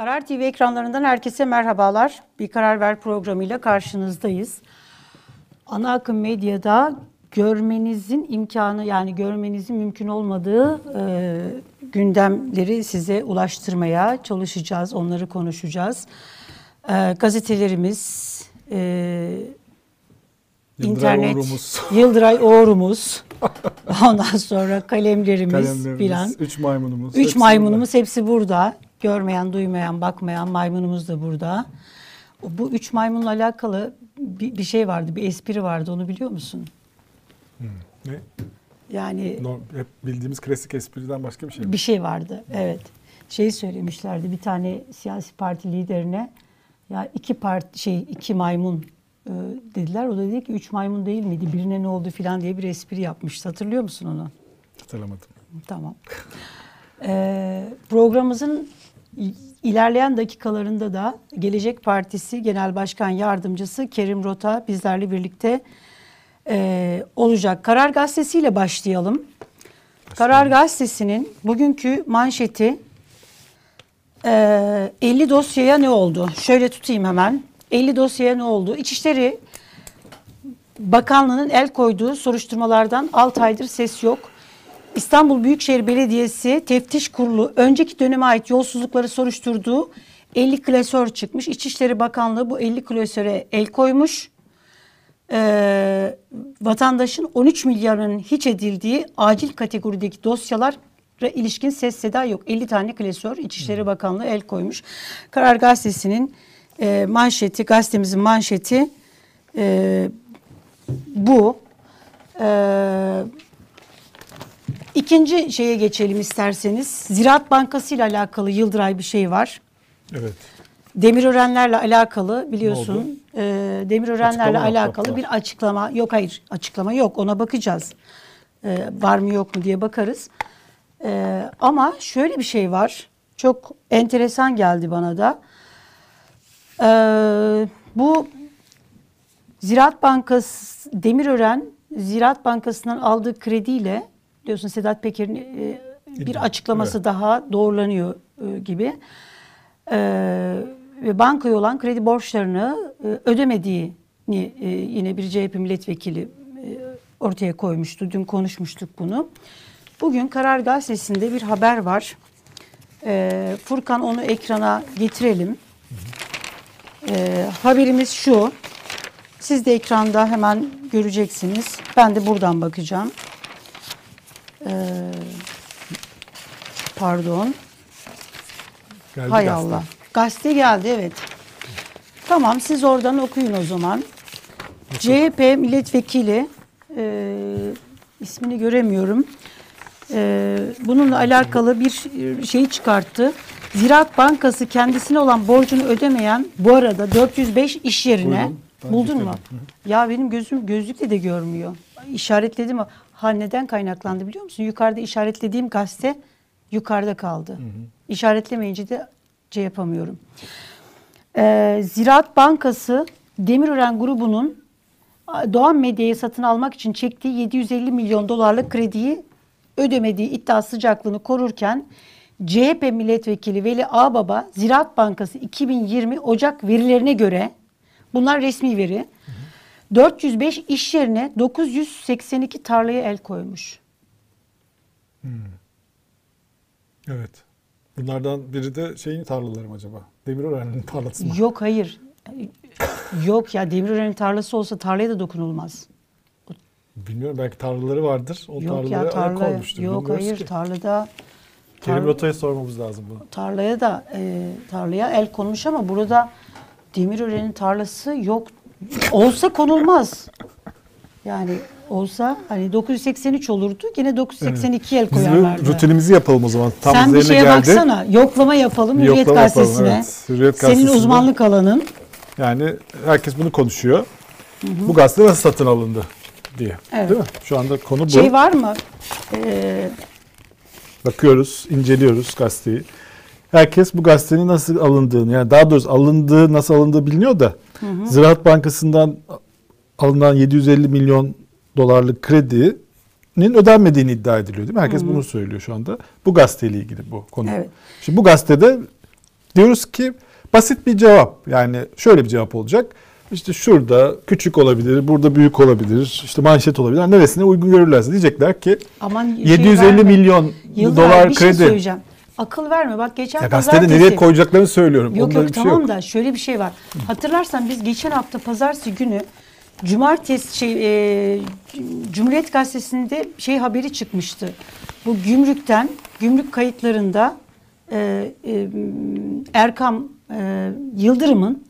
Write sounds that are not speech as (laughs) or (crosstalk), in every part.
Karar TV ekranlarından herkese merhabalar. Bir Karar Ver programıyla karşınızdayız. Ana akım medyada görmenizin imkanı yani görmenizin mümkün olmadığı e, gündemleri size ulaştırmaya çalışacağız. Onları konuşacağız. E, gazetelerimiz, e, Yıldıray internet, Uğrumuz. (laughs) Yıldıray Oğrumuz, ondan sonra kalemlerimiz, Kalemlerimiz, filan. üç maymunumuz. Üç hepsi maymunumuz hepsi burada. Görmeyen, duymayan, bakmayan maymunumuz da burada. Bu üç maymunla alakalı bir, bir şey vardı, bir espri vardı. Onu biliyor musun? burada. Ne? Yani Norm- hep bildiğimiz klasik espriden başka bir şey mi? bir şey vardı. Evet. Şeyi söylemişlerdi bir tane siyasi parti liderine ya iki parti şey iki maymun e, dediler. O da dedi ki üç maymun değil miydi? Birine ne oldu filan diye bir espri yapmıştı. Hatırlıyor musun onu? Hatırlamadım. Tamam. Ee, programımızın ilerleyen dakikalarında da Gelecek Partisi Genel Başkan Yardımcısı Kerim Rota bizlerle birlikte e, olacak. Karar Gazetesi ile başlayalım. Karar Gazetesi'nin bugünkü manşeti e, 50 dosyaya ne oldu? Şöyle tutayım hemen. 50 dosyaya ne oldu? İçişleri Bakanlığı'nın el koyduğu soruşturmalardan 6 aydır ses yok. İstanbul Büyükşehir Belediyesi Teftiş Kurulu önceki döneme ait yolsuzlukları soruşturduğu 50 klasör çıkmış. İçişleri Bakanlığı bu 50 klasöre el koymuş. Ee, vatandaşın 13 milyarının hiç edildiği acil kategorideki dosyalara ilişkin ses seda yok. 50 tane klasör İçişleri Bakanlığı el koymuş. Karar Gazetesi'nin e, manşeti, gazetemizin manşeti e, bu. Ee, ikinci şeye geçelim isterseniz. Ziraat Bankası ile alakalı Yıldıray bir şey var. Evet. Demirörenlerle alakalı biliyorsun. E, Demirörenlerle Açıklama alakalı bir açıklama yok hayır açıklama yok ona bakacağız. E, var mı yok mu diye bakarız. E, ama şöyle bir şey var. Çok enteresan geldi bana da. E, bu Ziraat Bankası Demirören Ziraat Bankası'ndan aldığı krediyle diyorsun Sedat Peker'in e, bir açıklaması evet. daha doğrulanıyor e, gibi. E, ve bankaya olan kredi borçlarını e, ödemediğini e, yine bir CHP milletvekili e, ortaya koymuştu. Dün konuşmuştuk bunu. Bugün Karar Gazetesi'nde bir haber var. E, Furkan onu ekrana getirelim. E, haberimiz şu. Siz de ekranda hemen göreceksiniz. Ben de buradan bakacağım. Ee, pardon. Geldi Hay gazete. Allah. Gazete geldi evet. Tamam siz oradan okuyun o zaman. CHP milletvekili e, ismini göremiyorum. E, bununla alakalı bir şey çıkarttı. Ziraat Bankası kendisine olan borcunu ödemeyen bu arada 405 iş yerine Buyurun, buldun mu? Ya benim gözüm gözlükle de görmüyor. İşaretledim ama ha neden kaynaklandı biliyor musun? Yukarıda işaretlediğim gazete yukarıda kaldı. İşaretlemeyince de şey yapamıyorum. Ee, Ziraat Bankası Demirören grubunun Doğan Medya'yı satın almak için çektiği 750 milyon dolarlık krediyi ödemediği iddia sıcaklığını korurken CHP milletvekili Veli Ağbaba Ziraat Bankası 2020 Ocak verilerine göre bunlar resmi veri 405 iş yerine 982 tarlaya el koymuş. Evet. Bunlardan biri de şeyin tarlaları mı acaba? Demirören'in tarlası mı? Yok hayır. Yok ya Demirören'in tarlası olsa tarlaya da dokunulmaz. Bilmiyorum belki tarlaları vardır. O yok tarlalara ya el tarla koymuştur. yok Bilmiyoruz hayır ki. tarlada Kerim tar- Rota'ya sormamız lazım bunu. tarlaya da e, tarlaya el konmuş ama burada Demirören'in tarlası yok. Olsa konulmaz. Yani olsa hani 983 olurdu. Yine 982 el Biz bir koyarlardı. rutinimizi yapalım o zaman. Tam Sen bir şeye geldi. baksana. Yoklama yapalım Hürriyet yoklama yapalım, Gazetesi'ne. evet. Hürriyet Senin uzmanlık alanın. Yani herkes bunu konuşuyor. Bu gazete nasıl satın alındı diye. Evet. Değil mi? Şu anda konu bu. Şey var mı? Ee, Bakıyoruz, inceliyoruz gazeteyi. Herkes bu gazetenin nasıl alındığını, yani daha doğrusu alındığı, nasıl alındığı biliniyor da Ziraat Bankası'ndan alınan 750 milyon dolarlık kredinin ödenmediğini iddia ediliyor değil mi? Herkes bunu söylüyor şu anda. Bu gazeteyle ilgili bu konu. Evet. Şimdi bu gazetede Diyoruz ki basit bir cevap. Yani şöyle bir cevap olacak. İşte şurada küçük olabilir, burada büyük olabilir, işte manşet olabilir. Yani Neresine uygun görürlerse diyecekler ki Aman şey 750 verme. milyon Yıllar, dolar bir şey kredi. söyleyeceğim. Akıl verme. Bak geçen ya gazetede pazartesi. nereye koyacaklarını söylüyorum. Yok Onda yok bir şey tamam yok. da şöyle bir şey var. Hatırlarsan biz geçen hafta pazartesi günü Cumartesi şey e, Cumhuriyet Gazetesi'nde şey haberi çıkmıştı. Bu gümrükten gümrük kayıtlarında e, e, Erkam e, Yıldırım'ın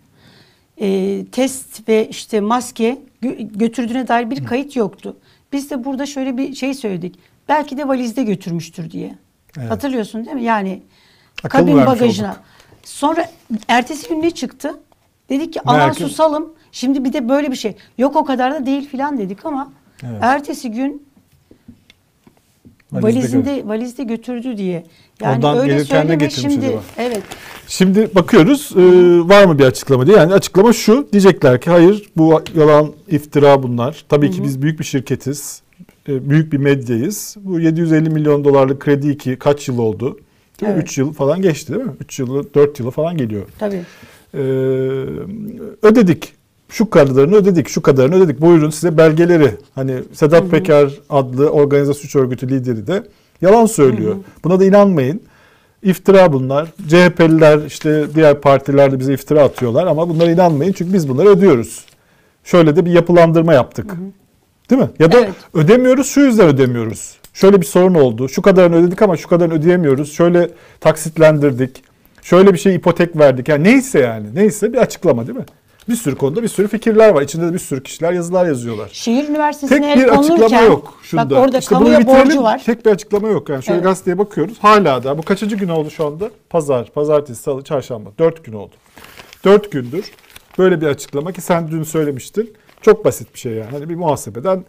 e, test ve işte maske gö- götürdüğüne dair bir kayıt yoktu. Biz de burada şöyle bir şey söyledik. Belki de valizde götürmüştür diye. Evet. Hatırlıyorsun değil mi? Yani Akıl kabin bagajına. olduk. Sonra ertesi gün ne çıktı? Dedik ki etme. susalım. Şimdi bir de böyle bir şey. Yok o kadar da değil filan dedik ama Evet. ertesi gün Valizde valizinde valizde götürdü diye. Yani Oradan öyle söyleme şimdi. acaba? Evet. Şimdi bakıyoruz e, var mı bir açıklama diye. Yani açıklama şu diyecekler ki hayır bu yalan iftira bunlar. Tabii ki biz büyük bir şirketiz. E, büyük bir medyayız. Bu 750 milyon dolarlık kredi ki kaç yıl oldu? Değil? Evet. 3 yıl falan geçti değil mi? 3 yılı 4 yılı falan geliyor. Tabii. Ee, ödedik. Şu kadarını ödedik, şu kadarını ödedik. Buyurun size belgeleri. Hani Sedat Peker adlı organize suç örgütü lideri de yalan söylüyor. Buna da inanmayın. İftira bunlar. CHP'liler işte diğer partiler de bize iftira atıyorlar ama bunlara inanmayın çünkü biz bunları ödüyoruz. Şöyle de bir yapılandırma yaptık. Değil mi? Ya da Evet. ödemiyoruz şu yüzden ödemiyoruz. Şöyle bir sorun oldu. Şu kadarını ödedik ama şu kadarını ödeyemiyoruz. Şöyle taksitlendirdik. Şöyle bir şey ipotek verdik. Yani neyse yani. Neyse bir açıklama değil mi? Bir sürü konuda bir sürü fikirler var. İçinde de bir sürü kişiler yazılar yazıyorlar. Şehir Üniversitesi'ne Tek bir açıklama yok şunda. Bak orada İşte kamuya borcu var. Tek bir açıklama yok. Yani şöyle Evet. gazeteye bakıyoruz. Hala da bu kaçıncı gün oldu şu anda? Pazar, pazartesi, salı, çarşamba. Dört gün oldu. Dört gündür böyle bir açıklama ki sen dün söylemiştin. Çok basit bir şey yani. Hani bir muhasebeden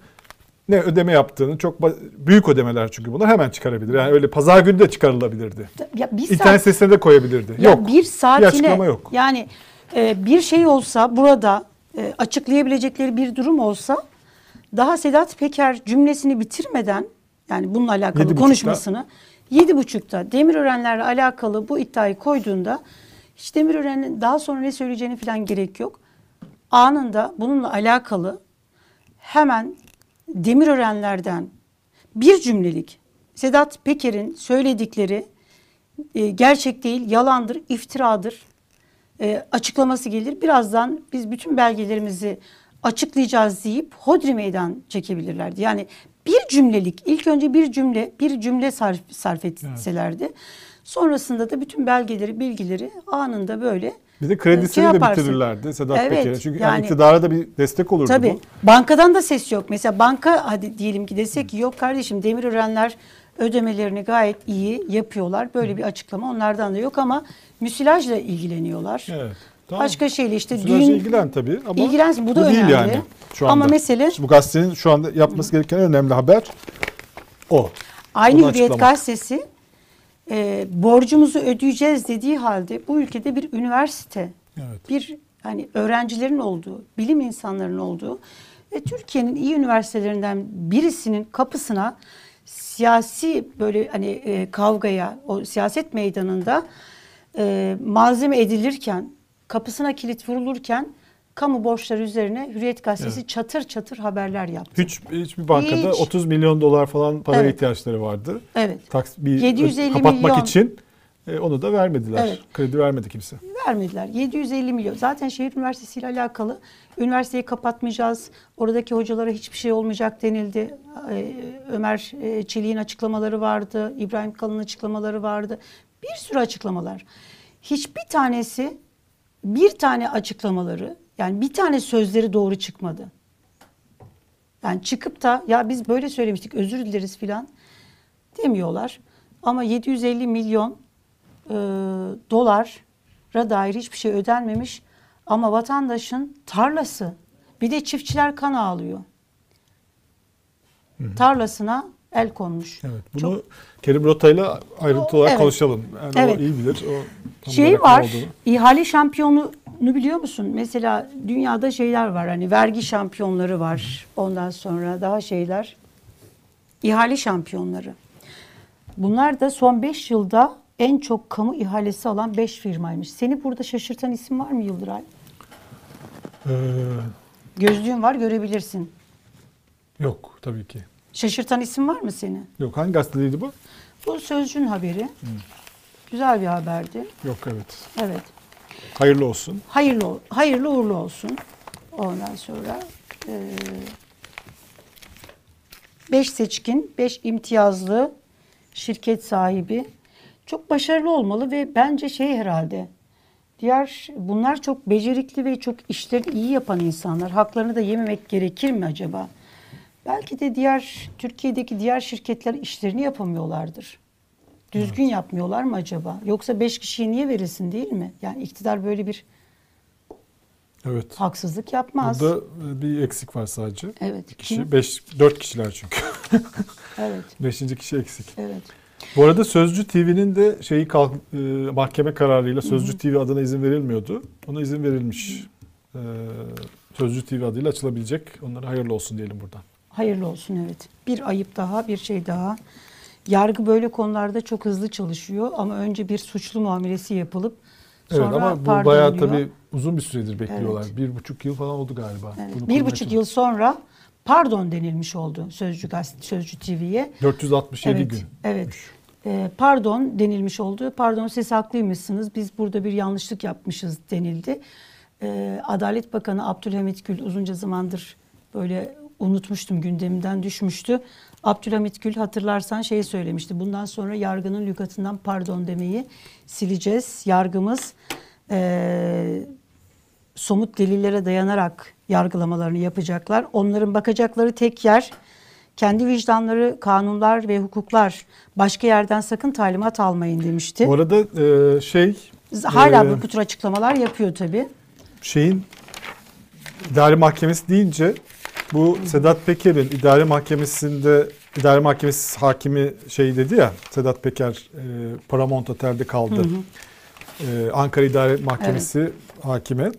ne ödeme yaptığını çok büyük ödemeler çünkü bunlar hemen çıkarabilir. Yani öyle pazar günü de çıkarılabilirdi. Ya bir saat- İnternet sitesine de koyabilirdi. Ya yok. bir saatine açıklama yok. yani e, bir şey olsa burada e, açıklayabilecekleri bir durum olsa daha Sedat Peker cümlesini bitirmeden yani bununla alakalı Yedi konuşmasını yedi buçukta Demirörenlerle alakalı bu iddiayı koyduğunda hiç Demirören'in daha sonra ne söyleyeceğini falan gerek yok. Anında bununla alakalı hemen Demirörenlerden bir cümlelik Sedat Peker'in söyledikleri e, gerçek değil, yalandır, iftiradır e, açıklaması gelir. Birazdan biz bütün belgelerimizi açıklayacağız deyip hodri meydan çekebilirlerdi. Yani bir cümlelik, ilk önce bir cümle, bir cümle sarf, sarf etselerdi. Sonrasında da bütün belgeleri, bilgileri anında böyle Bir de kredisini şey de bitirirlerdi Sedat Evet, Peker'e. Çünkü yani yani- iktidara da bir destek olurdu Tabii. bu. Bankadan da ses yok. Mesela banka hadi diyelim ki desek ki yok kardeşim Demirörenler ödemelerini gayet iyi yapıyorlar. Böyle bir açıklama onlardan da yok ama müsilajla ilgileniyorlar. Evet. Tamam. Başka şeyle işte Müsilajla düğün ilgilen tabii ama İlgilensin, bu da değil önemli. yani şu anda. Ama mesele- Şimdi bu gazetenin şu anda yapması gereken en önemli haber o. Aynı Hürriyet. Gazetesi e, borcumuzu ödeyeceğiz dediği halde bu ülkede bir üniversite, Evet. bir hani öğrencilerin olduğu, bilim insanlarının olduğu ve Türkiye'nin iyi üniversitelerinden birisinin kapısına siyasi böyle hani e, kavgaya, o siyaset meydanında e, malzeme edilirken, kapısına kilit vurulurken kamu borçları üzerine Hürriyet Gazetesi Evet. çatır çatır haberler yaptı. Hiç hiçbir bankada Hiç. 30 milyon dolar falan para Evet. ihtiyaçları vardı. Evet. Taks bir 750 kapatmak milyon. için e, onu da vermediler. Evet. Kredi vermedi kimse. vermediler. 750 milyon. Zaten şehir üniversitesi ile alakalı üniversiteyi kapatmayacağız. Oradaki hocalara hiçbir şey olmayacak denildi. Ee, Ömer e, Çelik'in açıklamaları vardı. İbrahim Kalın'ın açıklamaları vardı. Bir sürü açıklamalar. Hiçbir tanesi bir tane açıklamaları yani bir tane sözleri doğru çıkmadı. Yani çıkıp da ya biz böyle söylemiştik özür dileriz filan demiyorlar. Ama 750 milyon e, dolara dair hiçbir şey ödenmemiş. Ama vatandaşın tarlası bir de çiftçiler kan ağlıyor. Tarlasına el konmuş. Evet. Bunu Çok- Kerim Rota'yla ayrıntı olarak Evet. konuşalım. Yani Evet. o iyi bilir. O Şey var, olduğunu. ihale şampiyonluğunu biliyor musun? Mesela dünyada şeyler var hani vergi şampiyonları var. Ondan sonra daha şeyler. İhale şampiyonları. Bunlar da son 5 yılda en çok kamu ihalesi alan 5 firmaymış. Seni burada şaşırtan isim var mı Yıldıray? Ee, Gözlüğün var görebilirsin. yok tabii ki. Şaşırtan isim var mı seni? Yok hangi gazeteydi bu? Bu Sözcü'nün haberi. Güzel bir haberdi. Yok evet. Evet. Hayırlı olsun. Hayırlı hayırlı uğurlu olsun. Ondan sonra 5 seçkin, 5 imtiyazlı şirket sahibi çok başarılı olmalı ve bence şey herhalde diğer bunlar çok becerikli ve çok işlerini iyi yapan insanlar. Haklarını da yememek gerekir mi acaba? Belki de diğer Türkiye'deki diğer şirketler işlerini yapamıyorlardır. Düzgün yapmıyorlar mı acaba? Yoksa 5 kişiye niye verilsin değil mi? Yani iktidar böyle bir Evet. haksızlık yapmaz. Burada e, bir eksik var sadece. Evet. Bir kişi, Kim? beş, dört kişiler çünkü. (laughs) Evet. (laughs) Beşinci kişi eksik. Evet. Bu arada Sözcü TV'nin de şeyi kalk, e, mahkeme kararıyla Sözcü TV adına izin verilmiyordu. Ona izin verilmiş. E, Sözcü TV adıyla açılabilecek. Onlara hayırlı olsun diyelim buradan. Hayırlı olsun evet. Bir ayıp daha, bir şey daha. Yargı böyle konularda çok hızlı çalışıyor ama önce bir suçlu muamelesi yapılıp sonra evet ama bu bayağı tabii uzun bir süredir bekliyorlar. Evet. Bir buçuk yıl falan oldu galiba. Evet. Bunu Bir buçuk yıl sonra pardon denilmiş oldu Sözcü, Gazete, Sözcü TV'ye. 467 Evet, gün. evet. Ee, pardon denilmiş oldu. Pardon siz haklıymışsınız. Biz burada bir yanlışlık yapmışız denildi. Ee, Adalet Bakanı Abdülhamit Gül uzunca zamandır böyle unutmuştum gündemimden düşmüştü. Abdülhamit Gül hatırlarsan şey söylemişti. Bundan sonra yargının lügatından pardon demeyi sileceğiz. Yargımız eee somut delillere dayanarak yargılamalarını yapacaklar. Onların bakacakları tek yer kendi vicdanları, kanunlar ve hukuklar. Başka yerden sakın talimat almayın demişti. Bu arada e, şey Hala e, bu tür açıklamalar yapıyor tabii. şeyin idare mahkemesi deyince bu Sedat Peker'in idare mahkemesinde idare mahkemesi hakimi şey dedi ya Sedat Peker e, Paramount Otel'de kaldı. E, Ankara İdare Mahkemesi hakime.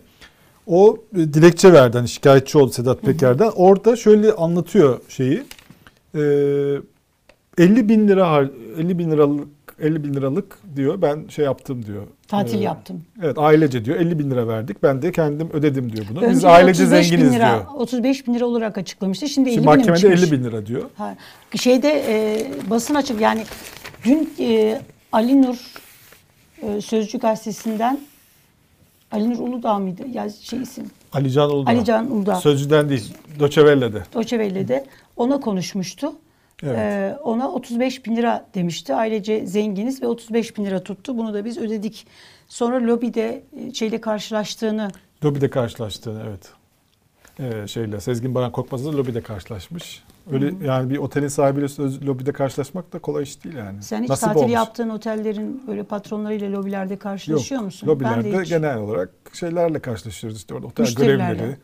O e, dilekçe verdi hani şikayetçi oldu Sedat Peker'den. Orada şöyle anlatıyor şeyi. E, 50 bin lira har- 50 bin liralık 50 bin liralık diyor ben şey yaptım diyor. Tatil E, yaptım. Evet ailece diyor 50 bin lira verdik ben de kendim ödedim diyor bunu. Biz Önce ailece 35 bin zenginiz lira, diyor. 35 bin lira olarak açıklamıştı. Şimdi 50 Şimdi mahkemede çıkmış. 50 bin lira diyor. Ha, şeyde e, basın açık yani dün e, Ali Nur e, Sözcü gazetesinden Ali Nur Uludağ mıydı? Ya şey isim. Ali Can Uludağ. Ali Can Uludağ. Sözcüden değil. Doçevelle'de. Doçevelle'de ona konuşmuştu. Evet. Ee, ona 35 bin lira demişti. Ailece zenginiz ve 35 bin lira tuttu. Bunu da biz ödedik. Sonra lobide e, şeyle karşılaştığını Lobide karşılaştığını evet. Ee, şeyle Sezgin Baran Korkmaz'la lobide karşılaşmış. Öyle yani bir otelin sahibiyle söz, lobide karşılaşmak da kolay iş değil yani. sen hiç Nasip tatil olmuş. yaptığın otellerin böyle patronlarıyla lobilerde karşılaşıyor Yok, musun? Lobilerde ben de hiç. genel olarak şeylerle karşılaşıyoruz işte orada otel görevlileri.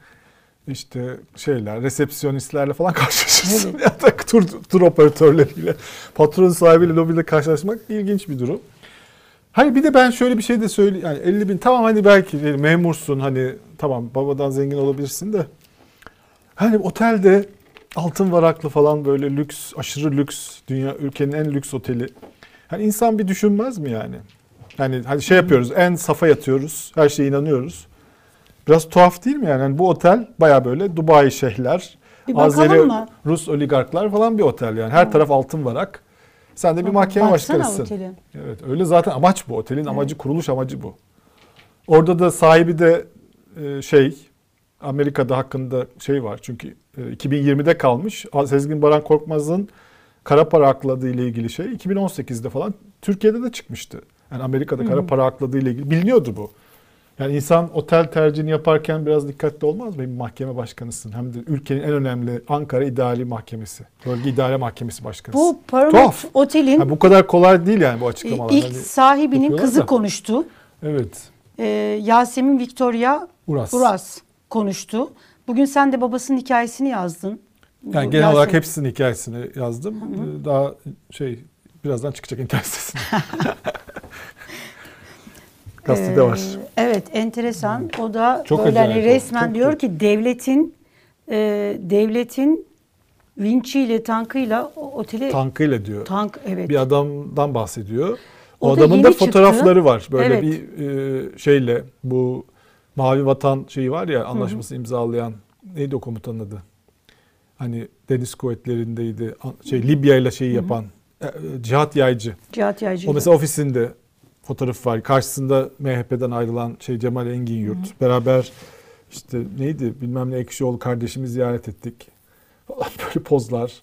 İşte şeyler, resepsiyonistlerle falan (laughs) karşılaşıyoruz. Evet. ya da tur, tur operatörleriyle, patron sahibiyle lobide karşılaşmak ilginç bir durum. Hayır bir de ben şöyle bir şey de söyleyeyim. Yani 50 bin tamam hani belki yani memursun hani tamam babadan zengin olabilirsin de. Hani otelde altın varaklı falan böyle lüks, aşırı lüks, dünya ülkenin en lüks oteli. Hani insan bir düşünmez mi yani? Yani hani şey yapıyoruz, en safa yatıyoruz, her şeye inanıyoruz. Biraz tuhaf değil mi yani? yani bu otel baya böyle Dubai şeyhler, Bir bakalım Azeri mı? Rus oligarklar falan bir otel yani. Her taraf altın varak. Sen de bir mahkeme Baksana başkanısın. otele. Evet öyle zaten amaç bu. Otelin amacı, kuruluş amacı bu. Orada da sahibi de e, şey Amerika'da hakkında şey var. Çünkü e, 2020'de kalmış. Sezgin Baran Korkmaz'ın kara para akladığı ile ilgili şey 2018'de falan Türkiye'de de çıkmıştı. Yani Amerika'da kara para akladığı ile ilgili biliniyordu bu. Yani insan otel tercihini yaparken biraz dikkatli olmaz mı? Bir mahkeme başkanısın. Hem de ülkenin en önemli Ankara İdari Mahkemesi. Bölge İdare Mahkemesi başkanısın. Bu Paramount. Otel'in Ha, bu kadar kolay değil yani bu açıklamalar. ilk Hani- sahibinin kızı da. konuştu. evet. Ee, Yasemin Victoria Uras. Uras konuştu. Bugün sen de babasının hikayesini yazdın. Yani Bu genel olarak Yasemin- hepsinin hikayesini yazdım. Ee, Daha şey birazdan çıkacak internet sitesine. (laughs) Gazetede Ee, var. Evet enteresan. O da Çok böyle hani resmen Çok, diyor çok. ki devletin e, devletin vinçiyle tankıyla oteli Tankıyla diyor. tank evet. Bir adamdan bahsediyor. O, O da adamın da çıktı. fotoğrafları var. Böyle Evet. bir e, şeyle bu Mavi Vatan şeyi var ya anlaşması imzalayan neydi o komutanın adı? Hani deniz kuvvetlerindeydi. Şey Libya ile şeyi yapan e, e, Cihat Yaycı. Cihat Yaycı'yla. O mesela ofisinde fotoğrafı var. Karşısında MHP'den ayrılan şey Cemal Engin Yurt. Beraber işte neydi bilmem ne Ekşioğlu kardeşimi ziyaret ettik. (laughs) Falan böyle pozlar.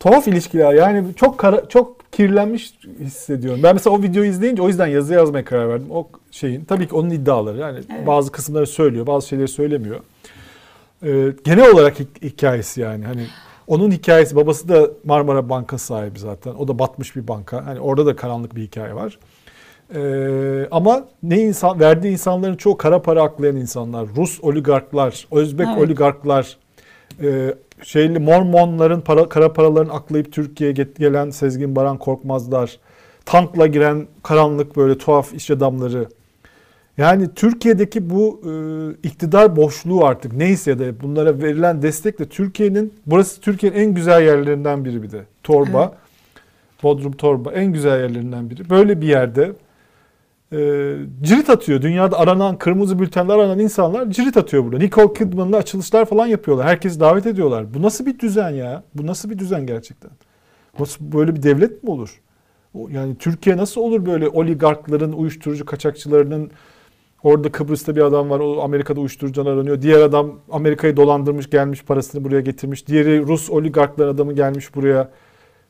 Tuhaf ilişkiler yani çok kara, çok kirlenmiş hissediyorum. Ben mesela o videoyu izleyince o yüzden yazı yazmaya karar verdim. O şeyin tabii ki onun iddiaları yani Evet. bazı kısımları söylüyor, bazı şeyleri söylemiyor. Ee, genel olarak hi- hikayesi yani hani onun hikayesi babası da Marmara Banka sahibi zaten. O da batmış bir banka. Hani orada da karanlık bir hikaye var. Ee, ama ne insan verdiği insanların çoğu kara para aklayan insanlar, Rus oligarklar, Özbek Evet. oligarklar, e, şeyli Mormonların para, kara paralarını aklayıp Türkiye'ye gelen Sezgin Baran Korkmazlar, tankla giren karanlık böyle tuhaf iş adamları. Yani Türkiye'deki bu e, iktidar boşluğu artık neyse de bunlara verilen destekle Türkiye'nin burası Türkiye'nin en güzel yerlerinden biri bir de. Torba, Evet. Bodrum Torba en güzel yerlerinden biri. Böyle bir yerde e, cirit atıyor. Dünyada aranan, kırmızı bültenle aranan insanlar cirit atıyor burada. Nicole Kidman'la açılışlar falan yapıyorlar. Herkesi davet ediyorlar. Bu nasıl bir düzen ya? Bu nasıl bir düzen gerçekten? Nasıl böyle bir devlet mi olur? Yani Türkiye nasıl olur böyle oligarkların, uyuşturucu kaçakçılarının Orada Kıbrıs'ta bir adam var. O Amerika'da uyuşturucudan aranıyor. Diğer adam Amerika'yı dolandırmış, gelmiş parasını buraya getirmiş. Diğeri Rus oligarklar adamı gelmiş buraya.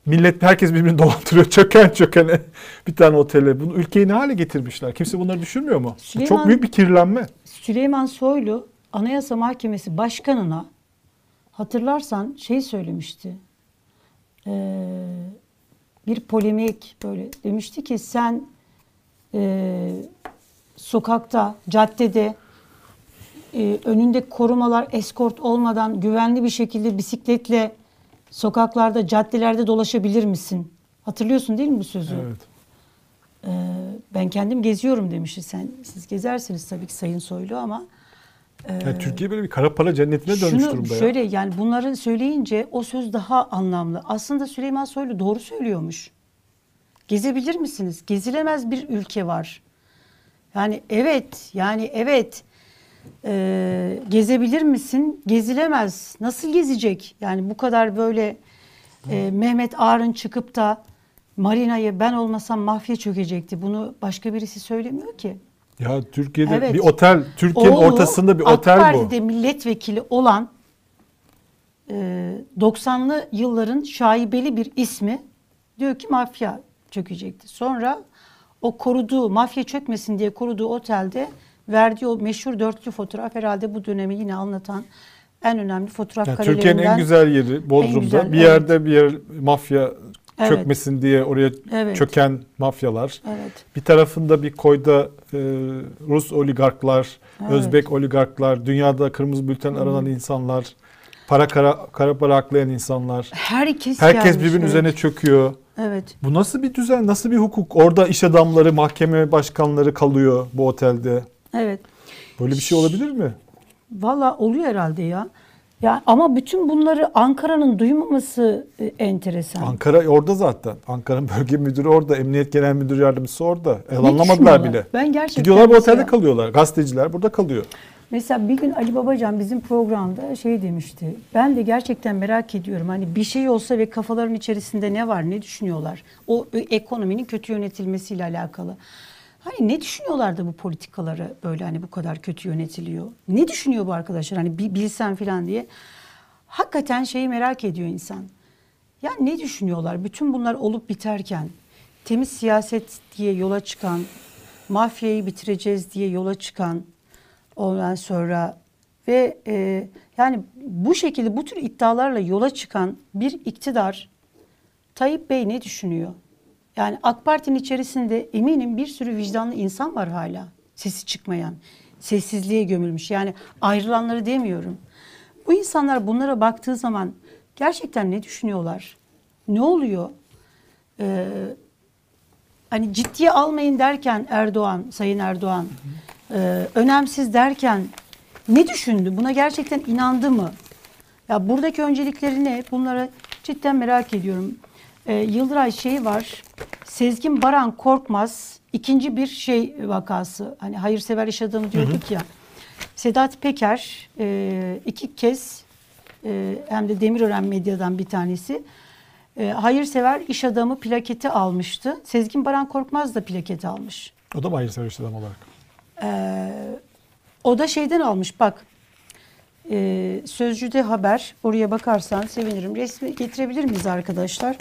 Millet herkes birbirini dolandırıyor. (laughs) Çöken çökene bir tane otele. Bunu ülkeyi ne hale getirmişler? Kimse bunları düşünmüyor mu? Bu Süleyman- Çok büyük bir kirlenme. Süleyman Soylu Anayasa Mahkemesi Başkanı'na hatırlarsan şey söylemişti. Ee, bir polemik böyle demişti ki sen e, sokakta, caddede e, önünde korumalar, eskort olmadan güvenli bir şekilde bisikletle sokaklarda, caddelerde dolaşabilir misin? Hatırlıyorsun değil mi bu sözü? Evet. Ee, ben kendim geziyorum demişti. Sen siz gezersiniz tabii ki Sayın Soylu ama Yani Türkiye böyle bir kara para cennetine dönmüş şunu durumda şöyle ya. yani bunları söyleyince o söz daha anlamlı. Aslında Süleyman Soylu doğru söylüyormuş. Gezebilir misiniz? Gezilemez bir ülke var. Yani evet, yani evet. Ee, gezebilir misin? Gezilemez. Nasıl gezecek? Yani bu kadar böyle e, Mehmet Ağar'ın çıkıp da Marina'yı ben olmasam mafya çökecekti. Bunu başka birisi söylemiyor ki. Ya Türkiye'de Evet. bir otel, Türkiye'nin Oğlu, ortasında bir AK otel bu. Parti'de milletvekili olan e, 90'lı yılların şaibeli bir ismi diyor ki mafya çökecekti. Sonra o koruduğu, mafya çökmesin diye koruduğu otelde verdiği o meşhur dörtlü fotoğraf herhalde bu dönemi yine anlatan en önemli fotoğraf Yani karelerinden. Türkiye'nin en güzel yeri Bodrum'da. güzel, bir evet. yerde bir yer mafya Evet. çökmesin diye oraya Evet. çöken mafyalar. Evet. Bir tarafında bir koyda e, Rus oligarklar, Evet. Özbek oligarklar, dünyada kırmızı bülten aranan insanlar, para kara, kara para aklayan insanlar. Herkes Herkes gelmiş, birbirinin evet. üzerine çöküyor. Evet. Bu nasıl bir düzen, nasıl bir hukuk? Orada iş adamları, mahkeme başkanları kalıyor bu otelde. Evet. Böyle bir şey olabilir mi? Valla oluyor herhalde ya. Ya ama bütün bunları Ankara'nın duymaması e, enteresan. Ankara orada zaten. Ankara'nın (laughs) bölge müdürü orada, emniyet genel müdür yardımcısı orada. Anlamadılar bile. Ben gerçekten Gidiyorlar bu otelde kalıyorlar. Gazeteciler burada kalıyor. Mesela bir gün Ali Babacan bizim programda şey demişti. Ben de gerçekten merak ediyorum. Hani bir şey olsa ve kafaların içerisinde ne var, ne düşünüyorlar? O e, ekonominin kötü yönetilmesiyle alakalı. Hani ne düşünüyorlar da bu politikaları böyle hani bu kadar kötü yönetiliyor? Ne düşünüyor bu arkadaşlar? Hani bilsen falan diye. Hakikaten şeyi merak ediyor insan. Ya ne düşünüyorlar? Bütün bunlar olup biterken temiz siyaset diye yola çıkan, mafyayı bitireceğiz diye yola çıkan ondan sonra ve e, yani bu şekilde bu tür iddialarla yola çıkan bir iktidar Tayyip Bey ne düşünüyor? Yani AK Parti'nin içerisinde eminim bir sürü vicdanlı insan var hala. Sesi çıkmayan, sessizliğe gömülmüş. Yani ayrılanları demiyorum. Bu insanlar bunlara baktığı zaman gerçekten ne düşünüyorlar? Ne oluyor? Ee, hani ciddiye almayın derken Erdoğan, Sayın Erdoğan, e, önemsiz derken ne düşündü? Buna gerçekten inandı mı? Ya buradaki öncelikleri ne? Bunları cidden merak ediyorum. Ee, Yıldıray şeyi var. Sezgin Baran Korkmaz ikinci bir şey vakası. Hani hayırsever iş adamı diyorduk ya. Sedat Peker e, iki kez e, hem de Demirören Medya'dan bir tanesi e, hayırsever iş adamı plaketi almıştı. Sezgin Baran Korkmaz da plaketi almış. O da mı hayırsever iş adamı olarak? Ee, o da şeyden almış bak. E, Sözcü'de haber. Oraya bakarsan sevinirim. Resmi getirebilir miyiz arkadaşlar?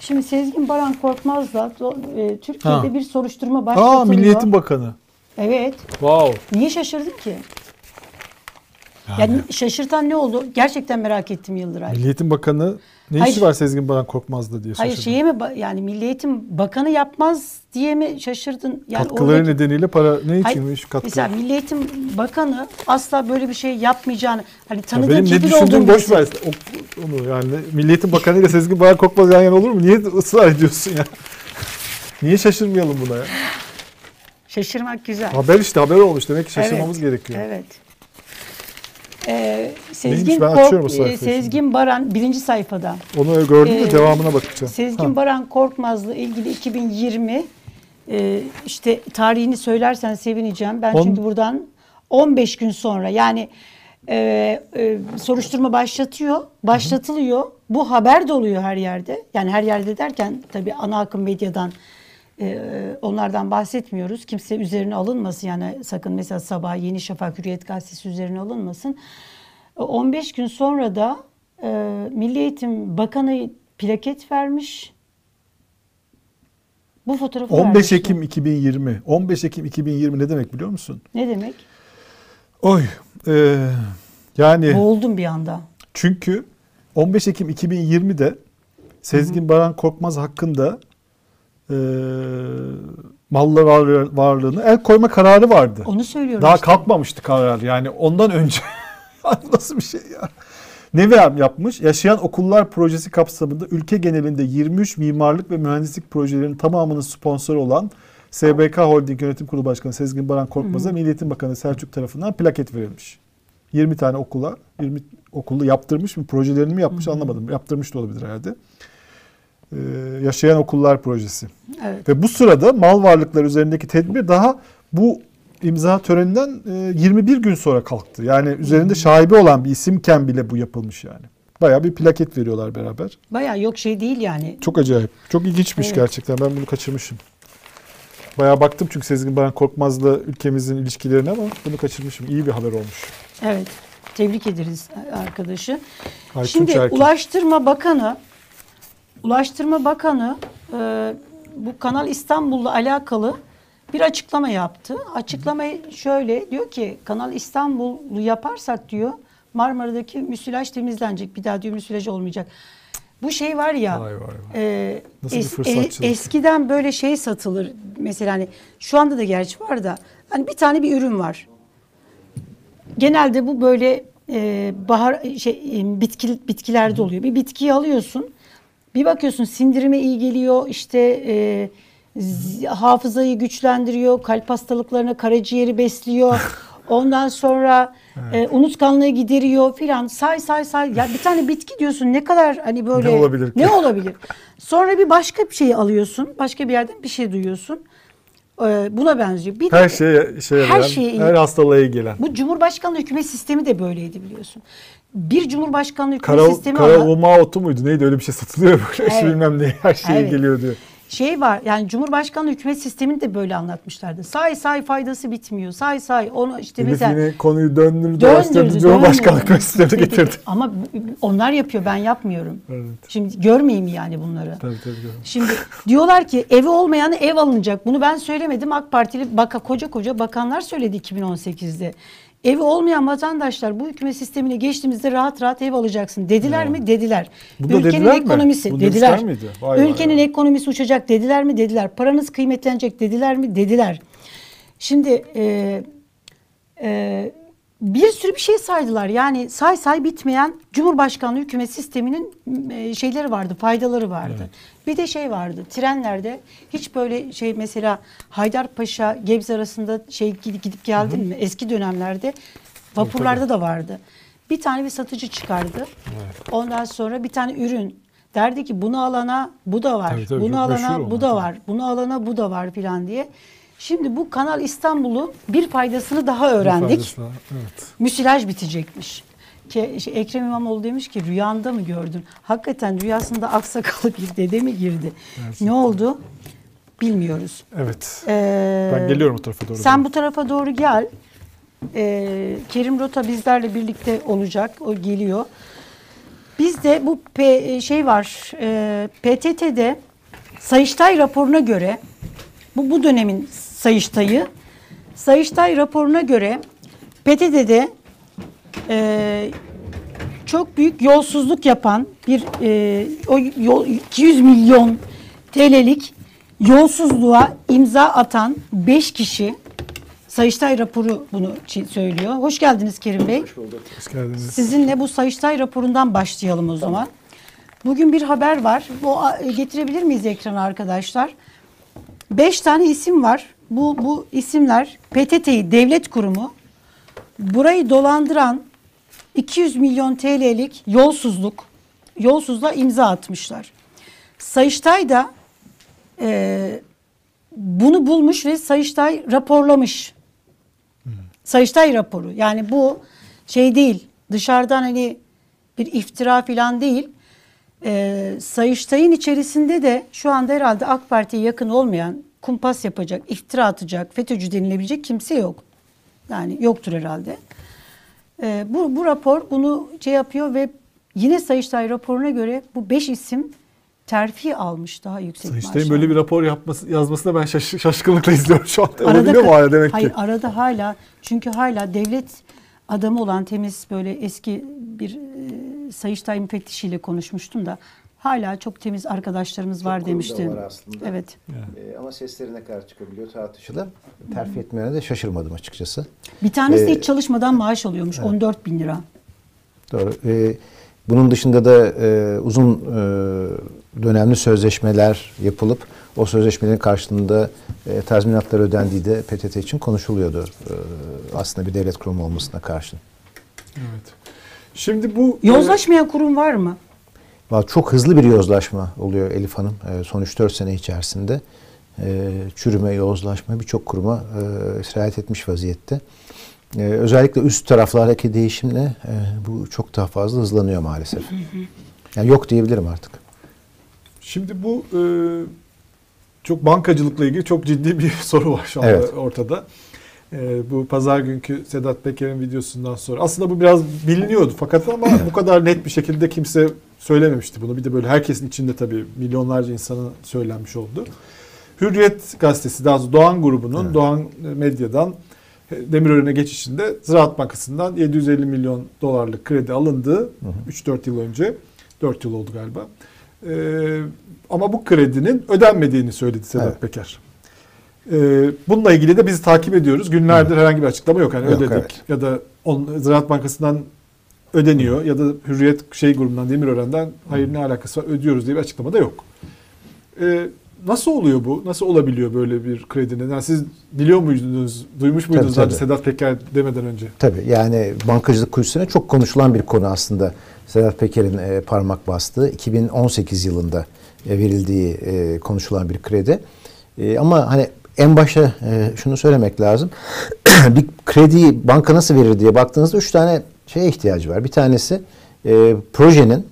Şimdi Sezgin Baran Korkmaz'la e, Türkiye'de Ha. bir soruşturma başlatılıyor. Aa Milliyetin Bakanı. Evet. Wow. Niye şaşırdın ki? Yani şaşırtan ne oldu? Gerçekten merak ettim Yıldıray. Milliyetin Bakanı ne Hayır. işi var Sezgin Baran Korkmaz'da diye Hayır şaşırdım. şeye mi yani Milli Eğitim Bakanı yapmaz diye mi şaşırdın? Yani Katkıları oradaki- nedeniyle para ne Hayır, içinmiş katkı? Mesela Milli Eğitim Bakanı asla böyle bir şey yapmayacağını hani Ya tanıdığı benim ne düşündüğüm boş ver. Onu yani Milliyetin Bakanı ile Sezgin Baran Korkmaz yan yana olur mu? Niye ısrar ediyorsun ya? (laughs) Niye şaşırmayalım buna ya? Şaşırmak güzel. Haber işte haber olmuş demek ki şaşırmamız Evet, gerekiyor. Evet. Ee, Sezgin, Neymiş? Ben Kork- açıyorum o sayfayı e, Sezgin Baran birinci sayfada. Onu gördüm de Ee, devamına bakacağım. Sezgin Ha. Baran Korkmaz'la ilgili 2020 e, işte tarihini söylersen sevineceğim. Ben On- çünkü buradan 15 gün sonra yani e, e, soruşturma başlatıyor, başlatılıyor. Bu haber de oluyor her yerde. Yani her yerde derken tabii ana akım medyadan e, onlardan bahsetmiyoruz. Kimse üzerine alınmasın yani sakın mesela sabah Yeni Şafak Hürriyet Gazetesi üzerine alınmasın. E, 15 gün sonra da e, Milli Eğitim Bakanı plaket vermiş. Bu fotoğrafı 15 vermişti. Ekim 2020. 15 Ekim 2020 ne demek biliyor musun? Ne demek? Oy. e, yani Boğuldum bir anda. çünkü 15 Ekim 2020'de Sezgin Baran Korkmaz hakkında e, mallar var- varlığını el koyma kararı vardı. Onu söylüyorum Daha işte. kalkmamıştı karar yani ondan önce. (laughs) Nasıl bir şey ya? Ne ver- yapmış? Yaşayan Okullar Projesi kapsamında ülke genelinde 23 mimarlık ve mühendislik projelerinin tamamının sponsoru olan SBK Holding Yönetim Kurulu Başkanı Sezgin Baran Korkmaz'a Milli Eğitim Bakanı Selçuk tarafından plaket verilmiş. 20 tane okula, 20 okulda yaptırmış mı, projelerini mi yapmış anlamadım. Yaptırmış da olabilir herhalde. Ee, Yaşayan Okullar Projesi. Evet. Ve bu sırada mal varlıkları üzerindeki tedbir daha bu imza töreninden e, 21 gün sonra kalktı. Yani üzerinde şaibe olan bir isimken bile bu yapılmış yani. Bayağı bir plaket veriyorlar beraber. Bayağı yok şey değil yani. Çok acayip. Çok ilginçmiş Evet. gerçekten. Ben bunu kaçırmışım. Bayağı baktım çünkü Sezgin Baran Korkmaz'la ülkemizin ilişkilerine ama bunu kaçırmışım. İyi bir haber olmuş. Evet. Tebrik ederiz arkadaşı. Aytunç Şimdi Erkin. Ulaştırma Bakanı Ulaştırma Bakanı e, bu Kanal İstanbul'la alakalı bir açıklama yaptı. Açıklamayı şöyle diyor ki Kanal İstanbul'u yaparsak diyor Marmara'daki müsilaj temizlenecek. Bir daha diyor müsilaj olmayacak. Bu şey var ya Vay vay vay. e, Nasıl bir es- fırsatçılık. eskiden böyle şey satılır. Mesela hani şu anda da gerçi var da hani bir tane bir ürün var. Genelde bu böyle e, bahar şey e, bitki bitkilerde oluyor. Bir bitkiyi alıyorsun. Bir bakıyorsun sindirime iyi geliyor. işte e, hafızayı güçlendiriyor. Kalp hastalıklarına karaciğeri besliyor. (laughs) Ondan sonra e, unutkanlığı gideriyor filan. Say say say. Ya bir tane bitki diyorsun ne kadar hani böyle Ne olabilir ki? Ne olabilir? Sonra bir başka bir şey alıyorsun. Başka bir yerden bir şey duyuyorsun. E, buna benziyor. Bir de- Her şeye şey Her yarayan, şeye her hastalığa iyi gelen. bu Cumhurbaşkanlığı hükümet sistemi de böyleydi biliyorsun. Bir Cumhurbaşkanlığı hükümet Kara, sistemi kara ama uma otu muydu? Neydi öyle bir şey satılıyor böyle (laughs) Evet. bilmem ne her şeye Evet. geliyor diyor. şey var yani Cumhurbaşkanlığı hükümet sistemini de böyle anlatmışlardı. Say say faydası bitmiyor. Say say onu işte Elif mesela yine konuyu döndürdü, Döndürdü, dolaştırdı, Cumhurbaşkanlık döndürdü. (laughs) sistemine getirdi. (laughs) Ama onlar yapıyor ben yapmıyorum. Evet. Şimdi görmeyeyim yani bunları. Tabii tabii. tabii. Şimdi diyorlar ki evi olmayanı ev alınacak. Bunu ben söylemedim. AK Partili baka, koca koca bakanlar söyledi 2018'de. Evi olmayan vatandaşlar bu hükümet sistemine geçtiğimizde rahat rahat ev alacaksın. Dediler mi? Dediler. Bunu Ülkenin dediler mi? ekonomisi Bunu dediler. miydi? Vay vay Ülkenin vay. ekonomisi uçacak dediler mi? Dediler. Paranız kıymetlenecek dediler mi? Dediler. Şimdi e, e, bir sürü bir şey saydılar. Yani say say bitmeyen Cumhurbaşkanlığı hükümet sisteminin e, şeyleri vardı, faydaları vardı. Bir de şey vardı. Trenlerde hiç böyle şey mesela Haydarpaşa Gebze arasında şey gidip, geldin mi? Eski dönemlerde vapurlarda da vardı. Bir tane bir satıcı çıkardı. Ondan sonra bir tane ürün Derdi ki bunu alana bu da var. Tabii, tabii, bunu alana bu da var. Bunu alana bu da var filan diye. Şimdi bu Kanal İstanbul'un bir faydasını daha öğrendik. Evet. Müsilaj bitecekmiş. Ki, şey, Ekrem İmamoğlu demiş ki rüyanda mı gördün? Hakikaten rüyasında aksakalı bir dede mi girdi? Ne oldu? Bilmiyoruz. Evet. Ee, Ben geliyorum o tarafa doğru. Sen bu tarafa doğru gel. Ee, Kerim Rota bizlerle birlikte olacak. O geliyor. Bizde bu P- şey var. E, PTT'de Sayıştay raporuna göre bu bu dönemin Sayıştay'ı Sayıştay raporuna göre PTT'de e, çok büyük yolsuzluk yapan bir e, o yol, 200 milyon TL'lik yolsuzluğa imza atan 5 kişi Sayıştay raporu bunu söylüyor. Hoş geldiniz Kerim Bey. Hoş geldiniz. Sizinle bu Sayıştay raporundan başlayalım o zaman. Bugün bir haber var. Bu getirebilir miyiz ekrana arkadaşlar? Beş tane isim var. Bu bu isimler PTT'yi devlet kurumu burayı dolandıran 200 milyon TL'lik yolsuzluk yolsuzluğa imza atmışlar. Sayıştay da e, bunu bulmuş ve Sayıştay raporlamış. Sayıştay raporu. Yani bu şey değil. Dışarıdan hani bir iftira falan değil. Ee, Sayıştay'ın içerisinde de şu anda herhalde AK Parti'ye yakın olmayan, kumpas yapacak, iftira atacak, FETÖ'cü denilebilecek kimse yok. Yani yoktur herhalde. Ee, bu, bu rapor bunu şey yapıyor ve yine Sayıştay raporuna göre bu beş isim terfi almış daha yüksek Sayıştay'ın maaşlar. böyle bir rapor yapması, yazmasına ben şaş- şaşkınlıkla izliyorum şu anda. Olabiliyor mu hala demek hayır, ki? arada hala çünkü hala devlet adamı olan temiz böyle eski bir e, Sayıştay müfettişiyle konuşmuştum da hala çok temiz arkadaşlarımız var kurum da demişti. var aslında. Evet. Ee, ama seslerine karşı çıkabiliyor tartışılır. Terfi etmeyene de şaşırmadım açıkçası. Bir tanesi de Ee, hiç çalışmadan maaş alıyormuş 14 bin lira. Doğru. Ee, bunun dışında da e, uzun e, dönemli sözleşmeler yapılıp o sözleşmelerin karşılığında e, tazminatlar ödendiği de PTT için konuşuluyordu. E, aslında bir devlet kurumu olmasına karşın. Evet. Şimdi bu e, Yozlaşmayan kurum var mı? Çok hızlı bir yozlaşma oluyor Elif Hanım. E, son 3-4 sene içerisinde e, çürüme, yozlaşma birçok kuruma e, sirayet etmiş vaziyette. Özellikle üst taraflardaki değişimle bu çok daha fazla hızlanıyor maalesef. Yani yok diyebilirim artık. Şimdi bu çok bankacılıkla ilgili çok ciddi bir (laughs) soru var şu anda Evet. ortada. E, bu pazar günkü Sedat Peker'in videosundan sonra. Aslında bu biraz biliniyordu fakat ama bu kadar net bir şekilde kimse söylememişti bunu. Bir de böyle herkesin içinde tabii milyonlarca insana söylenmiş oldu. Hürriyet gazetesi daha doğrusu Doğan grubunun Evet. Doğan Medya'dan Demirören'e geçişinde Ziraat Bankası'ndan 750 milyon dolarlık kredi alındığı 3-4 yıl önce 4 yıl oldu galiba. Ee, ama bu kredinin ödenmediğini söyledi Sedat Evet. Peker. Ee, bununla ilgili de biz takip ediyoruz. Günlerdir herhangi bir açıklama yok. Yani Yok, ödedik evet. ya da on, Ziraat Bankası'ndan ödeniyor ya da Hürriyet şey grubundan Demirören'den hayır ne alakası var ödüyoruz diye bir açıklama da yok. Ee, nasıl oluyor bu? Nasıl olabiliyor böyle bir kredinin? Yani siz biliyor muydunuz, duymuş muydunuz Tabii, tabii. Sedat Peker demeden önce? Tabii yani bankacılık kuyusuna çok konuşulan bir konu aslında. Sedat Peker'in e, parmak bastığı 2018 yılında e, verildiği e, konuşulan bir kredi. E, ama hani en başta e, şunu söylemek lazım. (clears throat) bir krediyi banka nasıl verir diye baktığınızda üç tane şeye ihtiyacı var. Bir tanesi e, projenin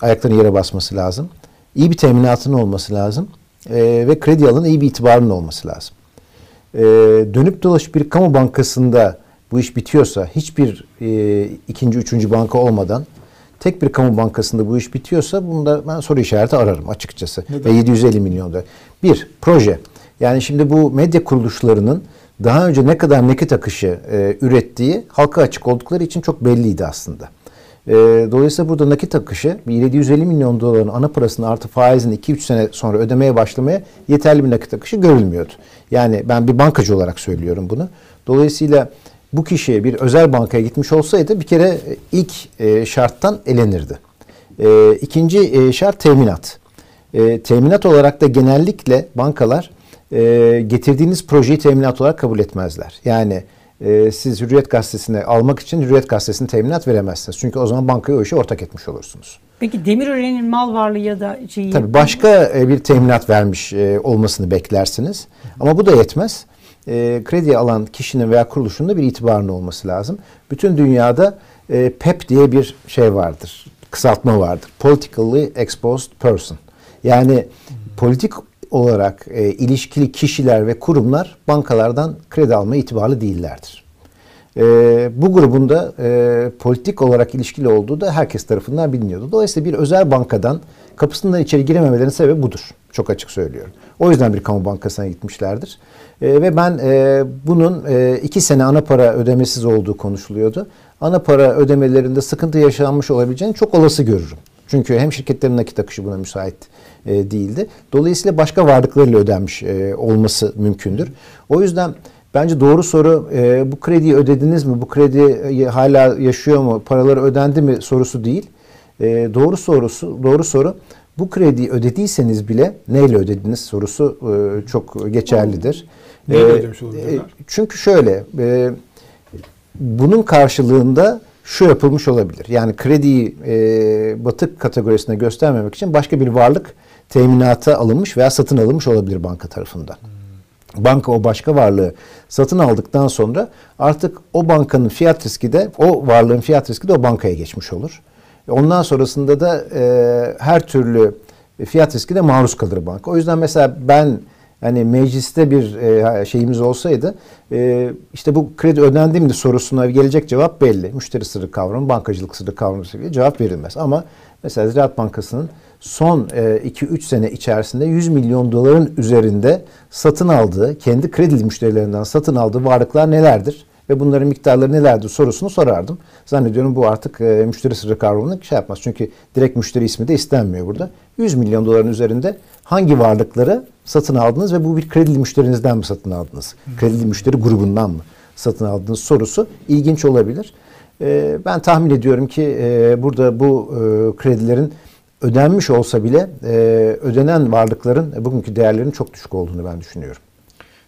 ayaklarının yere basması lazım. İyi bir teminatının olması lazım. E, ve kredi alanın iyi bir itibarının olması lazım e, dönüp dolaşıp bir kamu bankasında bu iş bitiyorsa hiçbir e, ikinci, üçüncü banka olmadan tek bir kamu bankasında bu iş bitiyorsa bunda ben soru işareti ararım açıkçası. Neden? Ve 750 milyon dolar. Bir, proje. Yani şimdi bu medya kuruluşlarının daha önce ne kadar nakit akışı e, ürettiği halka açık oldukları için çok belliydi aslında. E, dolayısıyla burada nakit akışı bir 750 milyon doların ana parasını artı faizini 2-3 sene sonra ödemeye başlamaya yeterli bir nakit akışı görülmüyordu. Yani ben bir bankacı olarak söylüyorum bunu. Dolayısıyla bu kişi bir özel bankaya gitmiş olsaydı bir kere e, ilk e, şarttan elenirdi. E, ikinci e, şart teminat. E, teminat olarak da genellikle bankalar e, getirdiğiniz projeyi teminat olarak kabul etmezler. Yani e, siz Hürriyet Gazetesi'ne almak için Hürriyet Gazetesi'ne teminat veremezsiniz. Çünkü o zaman bankaya o işe ortak etmiş olursunuz. Peki Demirören'in mal varlığı ya da şeyi Tabii başka e, bir teminat vermiş e, olmasını beklersiniz. Ama bu da yetmez. E, kredi alan kişinin veya kuruluşun da bir itibarının olması lazım. Bütün dünyada e, PEP diye bir şey vardır. Kısaltma vardır. Politically Exposed Person. Yani politik olarak e, ilişkili kişiler ve kurumlar bankalardan kredi almaya itibarlı değillerdir. E, bu grubun da e, politik olarak ilişkili olduğu da herkes tarafından biliniyordu. Dolayısıyla bir özel bankadan kapısından içeri girememelerinin sebebi budur. Çok açık söylüyorum. O yüzden bir kamu bankasına gitmişlerdir. E, ve ben e, bunun e, iki sene ana para ödemesiz olduğu konuşuluyordu. Ana para ödemelerinde sıkıntı yaşanmış olabileceğini çok olası görürüm. Çünkü hem şirketlerin nakit akışı buna müsait e, değildi. Dolayısıyla başka varlıklarıyla ödenmiş e, olması mümkündür. O yüzden bence doğru soru e, bu krediyi ödediniz mi? Bu kredi hala yaşıyor mu? Paraları ödendi mi sorusu değil. E, doğru sorusu doğru soru bu krediyi ödediyseniz bile neyle ödediniz sorusu e, çok geçerlidir. Neyle E, ödemiş olabilirler? e, Çünkü şöyle e, bunun karşılığında şu yapılmış olabilir. Yani krediyi e, batık kategorisine göstermemek için başka bir varlık teminata alınmış veya satın alınmış olabilir banka tarafından. Banka o başka varlığı satın aldıktan sonra artık o bankanın fiyat riski de o varlığın fiyat riski de o bankaya geçmiş olur. Ondan sonrasında da e, her türlü fiyat riski de maruz kalır banka. O yüzden mesela ben hani mecliste bir e, şeyimiz olsaydı e, işte bu kredi ödendi mi sorusuna gelecek cevap belli. Müşteri sırrı kavramı, bankacılık sırrı kavramı gibi cevap verilmez. Ama mesela Ziraat Bankası'nın son 2-3 sene içerisinde 100 milyon doların üzerinde satın aldığı, kendi kredili müşterilerinden satın aldığı varlıklar nelerdir? Ve bunların miktarları nelerdir sorusunu sorardım. Zannediyorum bu artık e, müşteri sırrı kavramını şey yapmaz. Çünkü direkt müşteri ismi de istenmiyor burada. 100 milyon doların üzerinde hangi varlıkları satın aldınız ve bu bir kredili müşterinizden mi satın aldınız? Kredili müşteri grubundan mı satın aldınız sorusu ilginç olabilir. E, ben tahmin ediyorum ki e, burada bu e, kredilerin ödenmiş olsa bile e, ödenen varlıkların e, bugünkü değerlerinin çok düşük olduğunu ben düşünüyorum.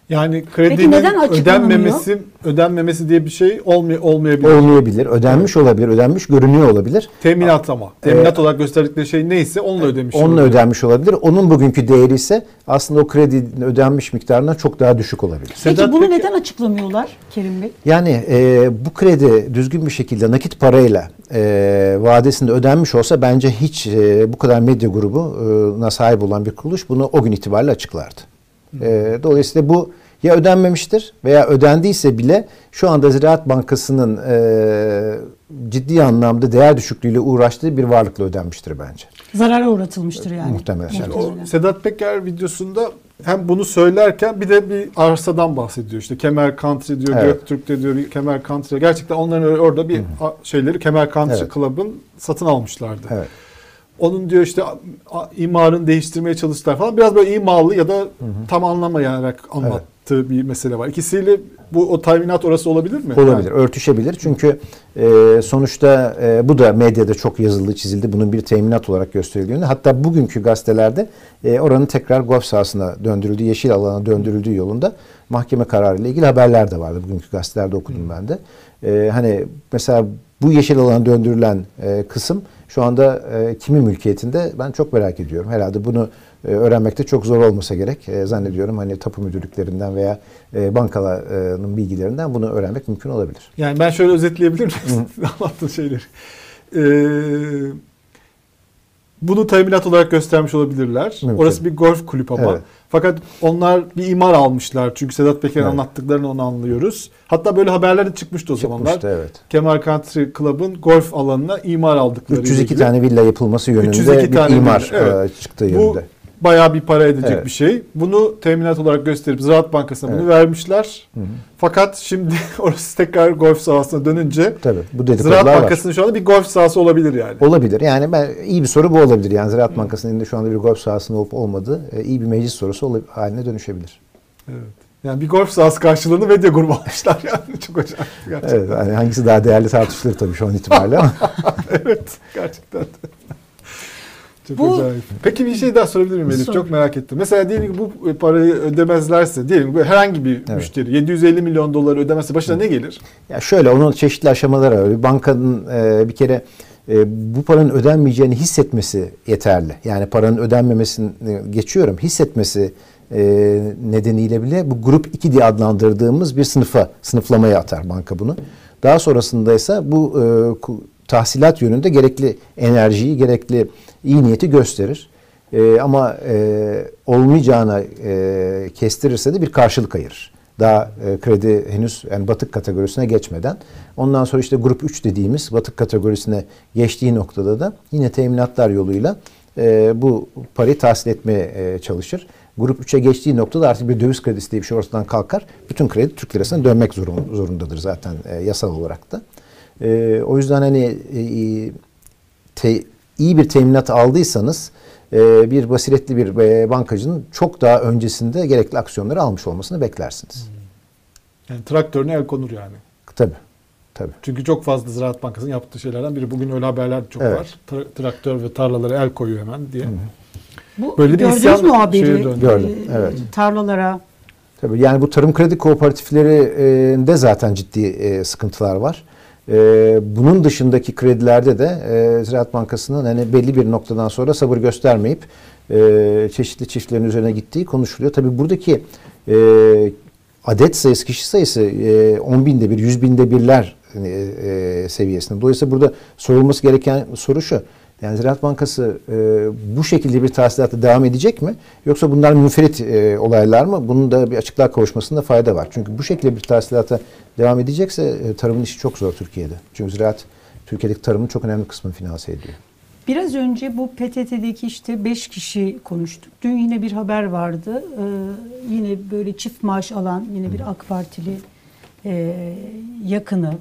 Yani Peki kredinin neden ödenmemesi, ödenmemesi diye bir şey olmay olmayabilir. Olmayabilir, ödenmiş olabilir, ödenmiş görünüyor olabilir. Teminat ama. Teminat olarak gösterdikleri şey neyse onunla ödemiş. Onunla oluyor. ödenmiş olabilir. Onun bugünkü değeri ise aslında o kredinin ödenmiş miktarından çok daha düşük olabilir. Peki Sedat bunu peki- neden açıklamıyorlar Kerim Bey? Yani e, bu kredi düzgün bir şekilde nakit parayla e, vadesinde ödenmiş olsa bence hiç e, bu kadar medya grubuna sahip olan bir kuruluş bunu o gün itibariyle açıklardı. E, dolayısıyla bu ya ödenmemiştir veya ödendiyse bile şu anda Ziraat Bankası'nın e, ciddi anlamda değer düşüklüğüyle uğraştığı bir varlıkla ödenmiştir bence. Zarara uğratılmıştır yani. Muhtemelen. O Sedat Peker videosunda hem bunu söylerken bir de bir arsadan bahsediyor. İşte Kemer Country diyor, Evet. Göktürk'te diyor, Kemer Country. Gerçekten onların orada bir a- şeyleri Kemer Country Evet. Club'ın satın almışlardı. Evet. Onun diyor işte imarını değiştirmeye çalıştılar falan. Biraz böyle imalı ya da tam anlamayarak anlattığı bir mesele var. İkisiyle bu o teminat orası olabilir mi? Olabilir, Yani- örtüşebilir. Çünkü e, sonuçta e, bu da medyada çok yazıldı, çizildi. Bunun bir teminat olarak gösteriliyor. Hatta bugünkü gazetelerde e, oranın tekrar golf sahasına döndürüldüğü, yeşil alana döndürüldüğü yolunda mahkeme kararı ile ilgili haberler de vardı. Bugünkü gazetelerde okudum ben de. E, hani mesela bu yeşil alana döndürülen e, kısım şu anda e, kimin mülkiyetinde ben çok merak ediyorum. Herhalde bunu e, öğrenmekte çok zor olmasa gerek. E, zannediyorum hani tapu müdürlüklerinden veya e, bankaların bilgilerinden bunu öğrenmek mümkün olabilir. Yani ben şöyle özetleyebilir miyim (laughs) anlattığın şeyleri? Ee, bunu teminat olarak göstermiş olabilirler. Mümkün. Orası bir golf kulüp ama. Evet. Fakat onlar bir imar almışlar. Çünkü Sedat Peker'in Evet. anlattıklarını onu anlıyoruz. Hatta böyle haberler de çıkmıştı o zamanlar. Çıkmıştı, evet. Kemal Country Club'ın golf alanına imar aldıkları 302 ilgili. tane villa yapılması yönünde 302 bir tane imar evet. e, çıktığı Bu yönünde. Bayağı bir para edecek Evet. bir şey. Bunu teminat olarak gösterip Ziraat Bankası'na bunu Evet. vermişler. Fakat şimdi (laughs) orası tekrar golf sahasına dönünce Tabii bu Ziraat. Bankası'nın şu anda bir golf sahası olabilir yani. Olabilir. Yani ben iyi bir soru bu olabilir. Yani Ziraat Bankası'nın elinde şu anda bir golf sahasının olup olmadığı e, iyi bir meclis sorusu haline dönüşebilir. Evet. Yani bir golf sahası karşılığını medya grubu almışlar (laughs) yani. Çok acayip gerçekten. Evet, yani hangisi daha değerli tartışılır tabii şu an itibariyle ama. (laughs) evet gerçekten. Çok Bu- acayip. Peki bir şey daha sorabilir miyim Elif? Sor. Çok merak ettim. Mesela diyelim ki bu parayı ödemezlerse, diyelim ki herhangi bir Evet. müşteri 750 milyon doları ödemezse başına ne gelir? Ya şöyle onun çeşitli aşamaları var. Bir bankanın e, bir kere e, bu paranın ödenmeyeceğini hissetmesi yeterli. Yani paranın ödenmemesini geçiyorum. Hissetmesi e, nedeniyle bile bu grup 2 diye adlandırdığımız bir sınıfa, sınıflamaya atar banka bunu. Daha sonrasında ise bu e, tahsilat yönünde gerekli enerjiyi, gerekli iyi niyeti gösterir. E, ama e, olmayacağına e, kestirirse de bir karşılık ayırır. Daha e, kredi henüz yani batık kategorisine geçmeden. Ondan sonra işte grup 3 dediğimiz batık kategorisine geçtiği noktada da yine teminatlar yoluyla e, bu parayı tahsil etmeye e, çalışır. Grup 3'e geçtiği noktada artık bir döviz kredisi diye bir şey ortadan kalkar. Bütün kredi Türk lirasına dönmek zorun- zorundadır zaten e, yasal olarak da. E, o yüzden hani e, te- iyi bir teminat aldıysanız e, bir basiretli bir e, bankacının çok daha öncesinde gerekli aksiyonları almış olmasını beklersiniz. Yani traktörüne el konur yani. Tabii. Tabii. Çünkü çok fazla Ziraat Bankası'nın yaptığı şeylerden biri. Bugün öyle haberler çok Evet. var. Tra- traktör ve tarlalara el koyuyor hemen diye. Bu, Böyle bir gördünüz isyan mü o haberi? Gördüm, evet. Tarlalara. Tabii yani bu tarım kredi kooperatiflerinde zaten ciddi e, sıkıntılar var. E, bunun dışındaki kredilerde de e, Ziraat Bankası'nın hani belli bir noktadan sonra sabır göstermeyip e, çeşitli çiftlerin üzerine gittiği konuşuluyor. Tabii buradaki e, adet sayısı, kişi sayısı e, 10 binde bir, 100 binde birler e, e, seviyesinde. Dolayısıyla burada sorulması gereken soru şu. Yani Ziraat Bankası e, bu şekilde bir tahsilata devam edecek mi? Yoksa bunlar münferit e, olaylar mı? Bunun da bir açıklığa kavuşmasında fayda var. Çünkü bu şekilde bir tahsilata devam edecekse e, tarımın işi çok zor Türkiye'de. Çünkü ziraat Türkiye'deki tarımın çok önemli kısmını finanse ediyor. Biraz önce bu PTT'deki işte 5 kişi konuştuk. Dün yine bir haber vardı. Ee, yine böyle çift maaş alan yine bir AK Partili e, yakını,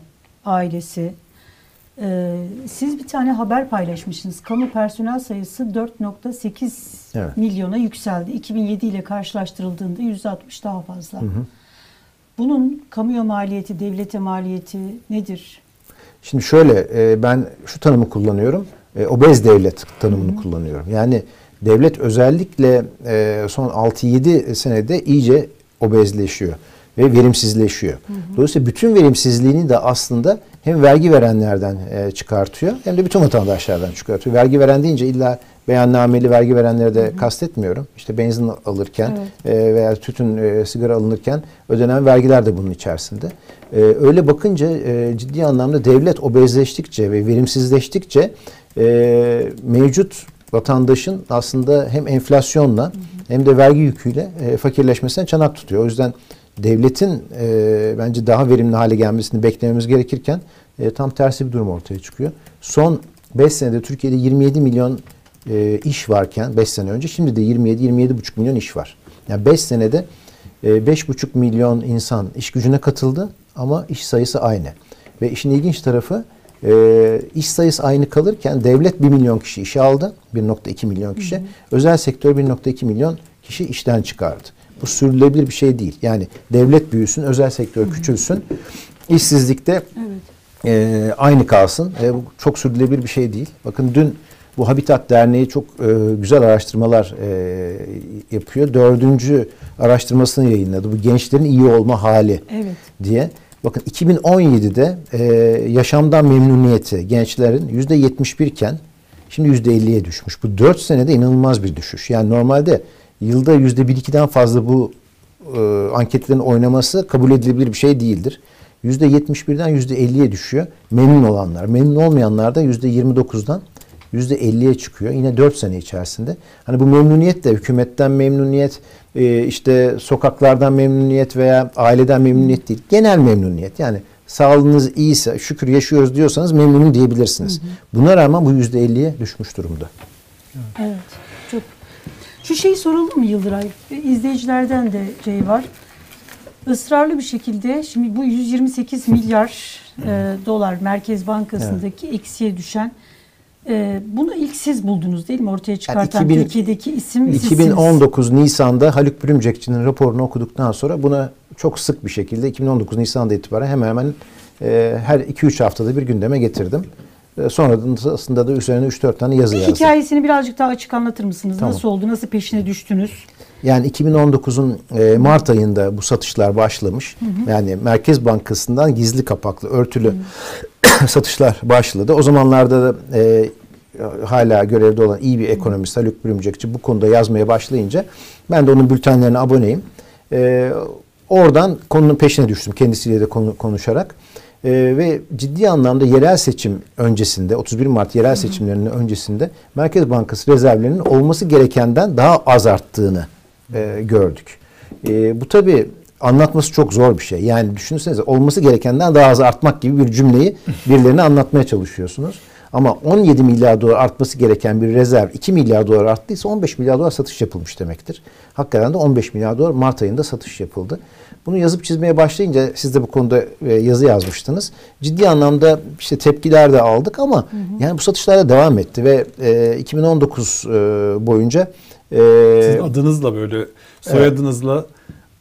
ailesi. Ee, siz bir tane haber paylaşmışsınız. Kamu personel sayısı 4.8 Evet. milyona yükseldi. 2007 ile karşılaştırıldığında %60 daha fazla. Bunun kamuya maliyeti, devlete maliyeti nedir? Şimdi şöyle e, ben şu tanımı kullanıyorum. E, obez devlet tanımını kullanıyorum. Yani devlet özellikle e, son 6-7 senede iyice obezleşiyor ve verimsizleşiyor. Dolayısıyla bütün verimsizliğini de aslında hem vergi verenlerden e, çıkartıyor hem de bütün vatandaşlardan çıkartıyor. Vergi veren deyince illa beyannameli vergi verenleri de kastetmiyorum. İşte benzin alırken e, veya tütün e, sigara alınırken ödenen vergiler de bunun içerisinde. E, öyle bakınca e, ciddi anlamda devlet obezleştikçe ve verimsizleştikçe e, mevcut vatandaşın aslında hem enflasyonla hem de vergi yüküyle e, fakirleşmesine çanak tutuyor. O yüzden devletin e, bence daha verimli hale gelmesini beklememiz gerekirken e, tam tersi bir durum ortaya çıkıyor. Son 5 senede Türkiye'de 27 milyon e, iş varken 5 sene önce şimdi de 27-27,5 milyon iş var. Yani 5 senede e, 5,5 milyon insan iş gücüne katıldı ama iş sayısı aynı. Ve işin ilginç tarafı e, iş sayısı aynı kalırken devlet 1 milyon kişi işe aldı. 1.2 milyon kişi. Özel sektör 1.2 milyon kişi işten çıkardı. Bu sürdürülebilir bir şey değil. Yani devlet büyüsün, özel sektör küçülsün. İşsizlikte Evet. e, aynı kalsın. E, bu çok sürdürülebilir bir şey değil. Bakın dün bu Habitat Derneği çok e, güzel araştırmalar e, yapıyor. Dördüncü araştırmasını yayınladı. Bu gençlerin iyi olma hali Evet. diye. Bakın 2017'de e, yaşamdan memnuniyeti gençlerin yüzde 71 iken şimdi yüzde 50'ye düşmüş. Bu 4 senede inanılmaz bir düşüş. Yani normalde yılda yüzde 1-2'den fazla bu e, anketlerin oynaması kabul edilebilir bir şey değildir. Yüzde 71'den yüzde 50'ye düşüyor. Memnun olanlar. Memnun olmayanlar da yüzde 29'dan yüzde 50'ye çıkıyor. Yine 4 sene içerisinde. Hani bu memnuniyet de hükümetten memnuniyet, e, işte sokaklardan memnuniyet veya aileden memnuniyet değil. Genel memnuniyet. Yani sağlığınız iyiyse şükür yaşıyoruz diyorsanız memnunum diyebilirsiniz. Buna rağmen bu yüzde 50'ye düşmüş durumda. Evet. Çok. Şu şeyi soralım mı Yıldıray? İzleyicilerden de şey var. Israrlı bir şekilde şimdi bu 128 milyar e, dolar Merkez Bankası'ndaki eksiye düşen e, bunu ilk siz buldunuz değil mi? Ortaya çıkartan 2000 Türkiye'deki isim sizsiniz. 2019 Nisan'da Haluk Bürümcekçi'nin raporunu okuduktan sonra buna çok sık bir şekilde 2019 Nisan'da itibaren hemen hemen e, her 2-3 haftada bir gündeme getirdim. E, sonrasında da üzerine 3-4 tane yazı Bir yazdım. hikayesini birazcık daha açık anlatır mısınız? Tamam. Nasıl oldu? Nasıl peşine düştünüz? Yani 2019'un e, Mart ayında bu satışlar başlamış. Yani Merkez Bankası'ndan gizli kapaklı, örtülü (clears throat) satışlar başladı. O zamanlarda da e, hala görevde olan iyi bir ekonomist Haluk Bürümcekçi bu konuda yazmaya başlayınca ben de onun bültenlerine aboneyim. E, oradan konunun peşine düştüm kendisiyle de konu, konuşarak. E, ve ciddi anlamda yerel seçim öncesinde 31 Mart yerel seçimlerinin öncesinde Merkez Bankası rezervlerinin olması gerekenden daha az arttığını e, gördük. E, bu tabi anlatması çok zor bir şey. Yani düşünsenize olması gerekenden daha az artmak gibi bir cümleyi (laughs) birilerine anlatmaya çalışıyorsunuz. Ama 17 milyar dolar artması gereken bir rezerv 2 milyar dolar arttıysa 15 milyar dolar satış yapılmış demektir. Hakikaten de 15 milyar dolar Mart ayında satış yapıldı. Bunu yazıp çizmeye başlayınca siz de bu konuda e, yazı yazmıştınız. Ciddi anlamda işte tepkiler de aldık ama yani bu satışlar da devam etti ve e, 2019 e, boyunca e, Sizin adınızla böyle soyadınızla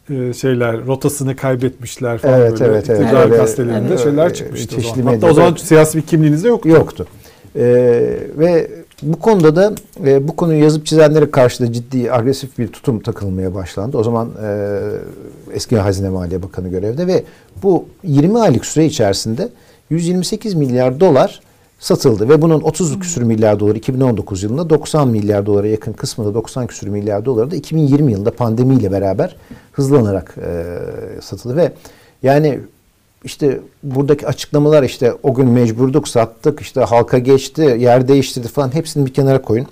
e, şeyler rotasını kaybetmişler falan Evet, böyle evet, evet. iktidar Evet. gazetelerinde Evet. şeyler çıkmıştı. o zaman. Hatta o zaman siyasi bir kimliğiniz de yoktu. yoktu. Ee, ve bu konuda da e, bu konuyu yazıp çizenlere karşı da ciddi agresif bir tutum takılmaya başlandı. O zaman e, eski Hazine Maliye Bakanı görevde ve bu 20 aylık süre içerisinde 128 milyar dolar satıldı ve bunun 30 küsür milyar doları 2019 yılında 90 milyar dolara yakın kısmı da 90 küsür milyar doları da 2020 yılında pandemiyle beraber hızlanarak e, satıldı ve yani işte buradaki açıklamalar işte o gün mecburduk sattık işte halka geçti yer değiştirdi falan hepsini bir kenara koyun.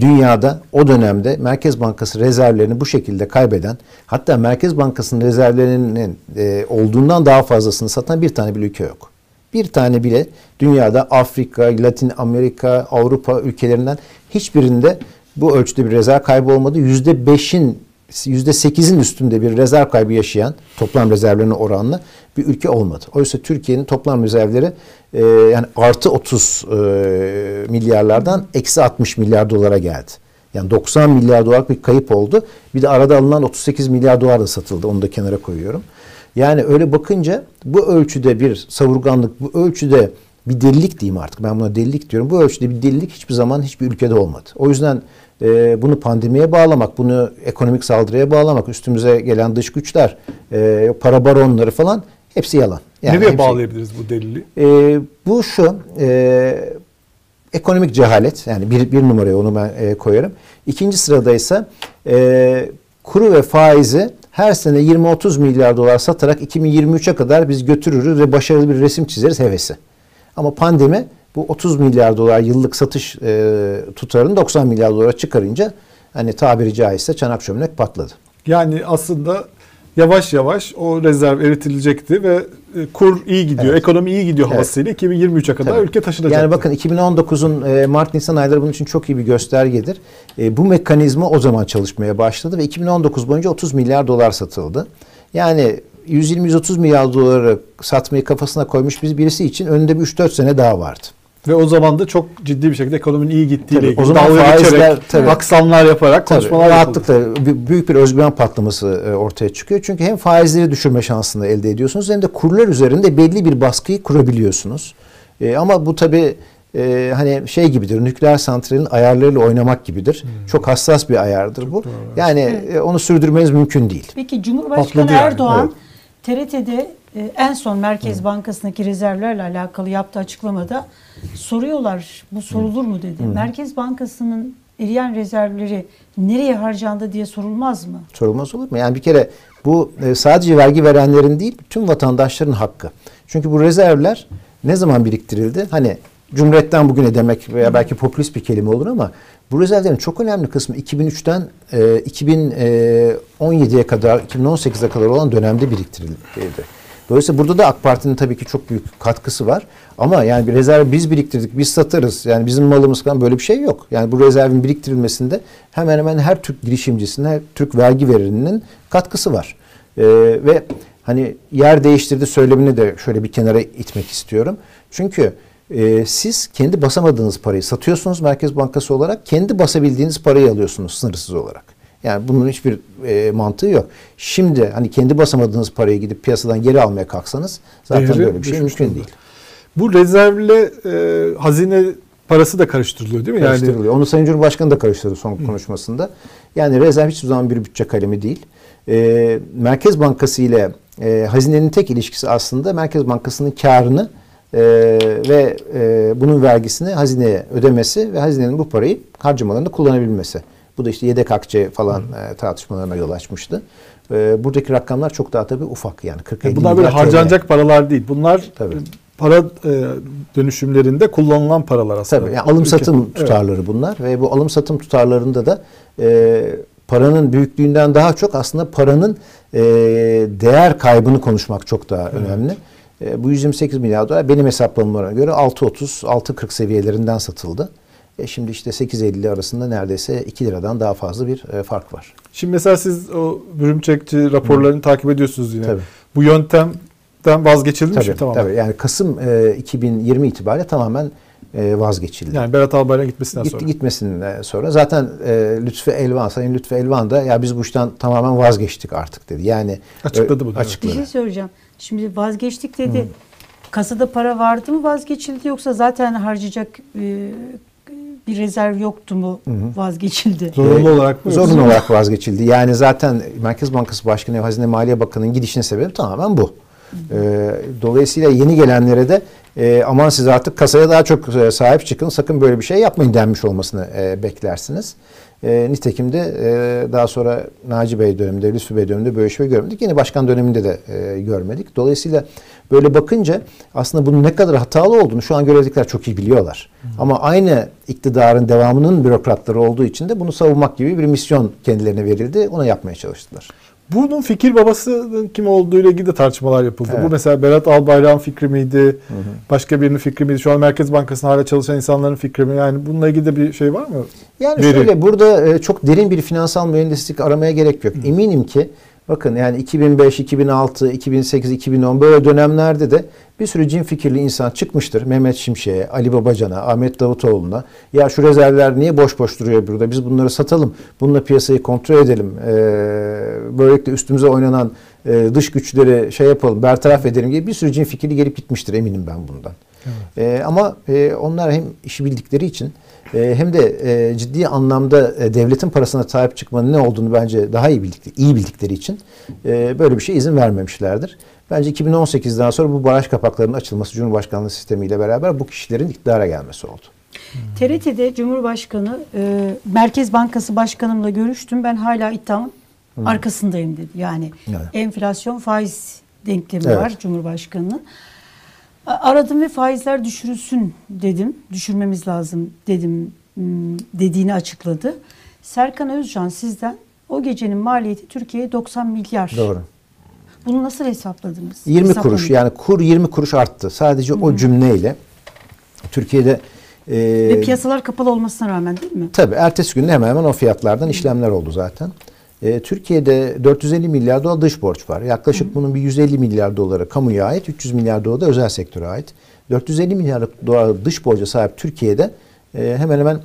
Dünyada o dönemde Merkez Bankası rezervlerini bu şekilde kaybeden hatta Merkez Bankası'nın rezervlerinin e, olduğundan daha fazlasını satan bir tane bile ülke yok. Bir tane bile dünyada Afrika, Latin Amerika, Avrupa ülkelerinden hiçbirinde bu ölçüde bir rezerv kaybı olmadı. Yüzde beşin yüzde sekizin üstünde bir rezerv kaybı yaşayan toplam rezervlerine oranla bir ülke olmadı. Oysa Türkiye'nin toplam rezervleri e, yani artı 30 e, milyarlardan eksi 60 milyar dolara geldi. Yani 90 milyar dolarlık bir kayıp oldu. Bir de arada alınan 38 milyar dolar da satıldı. Onu da kenara koyuyorum. Yani öyle bakınca bu ölçüde bir savurganlık, bu ölçüde bir delilik diyeyim artık. Ben buna delilik diyorum. Bu ölçüde bir delilik hiçbir zaman hiçbir ülkede olmadı. O yüzden e, bunu pandemiye bağlamak, bunu ekonomik saldırıya bağlamak, üstümüze gelen dış güçler, e, para baronları falan hepsi yalan. Yani Nereye hepsi- bağlayabiliriz bu delili? e, bu şu, e, ekonomik cehalet yani bir, bir numaraya onu ben e, koyarım. İkinci sırada ise e, kuru ve faizi her sene 20-30 milyar dolar satarak 2023'e kadar biz götürürüz ve başarılı bir resim çizeriz hevesi. Ama pandemi bu 30 milyar dolar yıllık satış e, tutarını 90 milyar dolara çıkarınca hani tabiri caizse çanak çömlek patladı. Yani aslında yavaş yavaş o rezerv eritilecekti ve kur iyi gidiyor, Evet. ekonomi iyi gidiyor Evet. havasıyla 2023'e kadar Tabii. ülke taşınacaktı. Yani bakın 2019'un e, Mart-Nisan ayları bunun için çok iyi bir göstergedir. E, bu mekanizma o zaman çalışmaya başladı ve 2019 boyunca 30 milyar dolar satıldı. Yani 120-130 milyar doları satmayı kafasına koymuş bir birisi için önünde bir 3-4 sene daha vardı. Ve o zaman da çok ciddi bir şekilde ekonominin iyi gittiğiyle Tabii, ilgili o zaman dalga faizler- geçerek, tabii. aksanlar yaparak Tabii, konuşmalar rahatlıkla bü- büyük bir özgüven patlaması e, ortaya çıkıyor. Çünkü hem faizleri düşürme şansını elde ediyorsunuz hem de kurlar üzerinde belli bir baskıyı kurabiliyorsunuz. E, ama bu tabii e, hani şey gibidir. Nükleer santralin ayarlarıyla oynamak gibidir. Çok hassas bir ayardır bu. doğru. Yani e, onu sürdürmeniz mümkün değil. Peki Cumhurbaşkanı Patladı yani, Erdoğan TRT'de en son Merkez Bankası'ndaki rezervlerle alakalı yaptığı açıklamada soruyorlar bu sorulur mu dedi. Merkez Bankası'nın eriyen rezervleri nereye harcandı diye sorulmaz mı? Sorulmaz olur mu? Yani bir kere bu e, sadece vergi verenlerin değil, tüm vatandaşların hakkı. Çünkü bu rezervler ne zaman biriktirildi? Hani Cumhuriyet'ten bugüne demek veya belki popülist bir kelime olur ama bu rezervlerin çok önemli kısmı 2003'ten e, 2017'ye kadar, 2018'e kadar olan dönemde biriktirildi. Dolayısıyla burada da AK Parti'nin tabii ki çok büyük katkısı var. Ama yani bir rezerv biz biriktirdik, biz satarız. Yani bizim malımız falan böyle bir şey yok. Yani bu rezervin biriktirilmesinde hemen hemen her Türk girişimcisinin, her Türk vergi vereninin katkısı var. Ee, ve hani yer değiştirdi söylemini de şöyle bir kenara itmek istiyorum. Çünkü e, siz kendi basamadığınız parayı satıyorsunuz Merkez Bankası olarak, kendi basabildiğiniz parayı alıyorsunuz sınırsız olarak. Yani bunun hiçbir e, mantığı yok. Şimdi hani kendi basamadığınız parayı gidip piyasadan geri almaya kalksanız zaten Değeri böyle bir şey mümkün değil. Bu rezervle e, hazine parası da karıştırılıyor değil mi? Yani Karıştırılıyor. Onu Sayın Cumhurbaşkanı da karıştırdı son konuşmasında. Yani rezerv hiçbir zaman bir bütçe kalemi değil. Ee, Merkez Bankası ile e, hazinenin tek ilişkisi aslında Merkez Bankası'nın karını e, ve e, bunun vergisini hazineye ödemesi ve hazinenin bu parayı harcamalarında kullanabilmesi. Bu da işte yedek akçe falan e, tartışmalarına yol açmıştı. E, buradaki rakamlar çok daha tabii ufak yani 40 Yani bunlar böyle harcanacak paralar değil. Bunlar Tabii. e, para e, dönüşümlerinde kullanılan paralar aslında. Tabii yani alım Ülke- satım Evet. tutarları bunlar ve bu alım satım tutarlarında da e, paranın büyüklüğünden daha çok aslında paranın e, değer kaybını konuşmak çok daha önemli. E, bu 128 milyar dolar benim hesaplamama göre 6.30 6.40 seviyelerinden satıldı. E şimdi işte 8.50 arasında neredeyse 2 liradan daha fazla bir e, fark var. Şimdi mesela siz o bürümçekçi raporlarını takip ediyorsunuz yine. Tabii. Bu yöntemden vazgeçildi mi şimdi? Tamam. tabii. Yani Kasım e, 2020 itibariyle tamamen e, vazgeçildi. Yani Berat Albayrak'ın gitmesinden Gitti sonra. gitmesinden sonra zaten e, Lütfü Elvan, Sayın Lütfü Elvan da ya biz bu işten tamamen vazgeçtik artık dedi. Yani Açıkladı e, bunu, evet. Bir Açıkladı. şey söyleyeceğim. Şimdi vazgeçtik dedi. Kasada para vardı mı vazgeçildi yoksa zaten harcayacak e, bir rezerv yoktu mu vazgeçildi? Zorunlu olarak mı? Zorunlu olarak vazgeçildi. Yani zaten Merkez Bankası Başkanı ve Hazine Maliye Bakanı'nın gidişinin sebebi tamamen bu. E, dolayısıyla yeni gelenlere de e, aman siz artık kasaya daha çok e, sahip çıkın sakın böyle bir şey yapmayın denmiş olmasını e, beklersiniz. E, nitekim de e, daha sonra Naci Bey döneminde, Lütfü Bey döneminde böyle şey görmedik. Yeni başkan döneminde de e, görmedik. Dolayısıyla böyle bakınca aslında bunun ne kadar hatalı olduğunu şu an görevdekiler çok iyi biliyorlar. Ama aynı iktidarın devamının bürokratları olduğu için de bunu savunmak gibi bir misyon kendilerine verildi. Ona yapmaya çalıştılar. Bunun fikir babasının kim olduğu ile ilgili de tartışmalar yapıldı. Evet. Bu mesela Berat Albayrak'ın fikri miydi? Başka birinin fikri miydi? Şu an Merkez Bankası'nda hala çalışan insanların fikri mi? Yani bununla ilgili de bir şey var mı? Yani Veri. şöyle burada e, çok derin bir finansal mühendislik aramaya gerek yok. Eminim ki bakın yani 2005, 2006, 2008, 2010 böyle dönemlerde de bir sürü cin fikirli insan çıkmıştır. Mehmet Şimşek'e, Ali Babacan'a, Ahmet Davutoğlu'na. Ya şu rezervler niye boş boş duruyor burada? Biz bunları satalım. Bununla piyasayı kontrol edelim. Ee, böylelikle üstümüze oynanan e, dış güçleri şey yapalım, bertaraf edelim gibi bir sürü cin fikirli gelip gitmiştir eminim ben bundan. Ee, ama e, onlar hem işi bildikleri için hem de e, ciddi anlamda e, devletin parasına sahip çıkmanın ne olduğunu bence daha iyi bildikleri, iyi bildikleri için e, böyle bir şey izin vermemişlerdir. Bence 2018'den sonra bu baraj kapaklarının açılması Cumhurbaşkanlığı sistemiyle beraber bu kişilerin iktidara gelmesi oldu. TRT'de Cumhurbaşkanı e, Merkez Bankası Başkanımla görüştüm. Ben hala iddiamın arkasındayım dedi. Yani Evet. enflasyon faiz denklemi Evet. var Cumhurbaşkanı'nın. Aradım ve faizler düşürülsün dedim. Düşürmemiz lazım dedim dediğini açıkladı. Serkan Özcan sizden o gecenin maliyeti Türkiye'ye 90 milyar. Doğru. Bunu nasıl hesapladınız? 20 Hesaplamayın. kuruş yani kur 20 kuruş arttı. Sadece o cümleyle Türkiye'de e, Ve piyasalar kapalı olmasına rağmen değil mi? Tabii ertesi gün hemen hemen o fiyatlardan işlemler oldu zaten. E, Türkiye'de 450 milyar dolar dış borç var. Yaklaşık bunun bir 150 milyar doları kamuya ait, 300 milyar doları da özel sektöre ait. 450 milyar dolar dış borca sahip Türkiye'de e, hemen hemen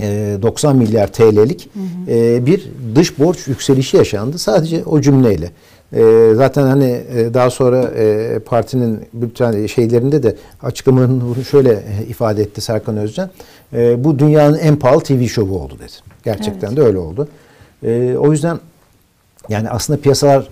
e, 90 milyar TL'lik e, bir dış borç yükselişi yaşandı sadece o cümleyle. E, zaten hani e, daha sonra e, partinin bütün şeylerinde de açıklamalarını bunu şöyle e, ifade etti Serkan Özcan. E, bu dünyanın en pahalı TV şovu oldu dedi. Gerçekten de öyle oldu. E, o yüzden yani aslında piyasalar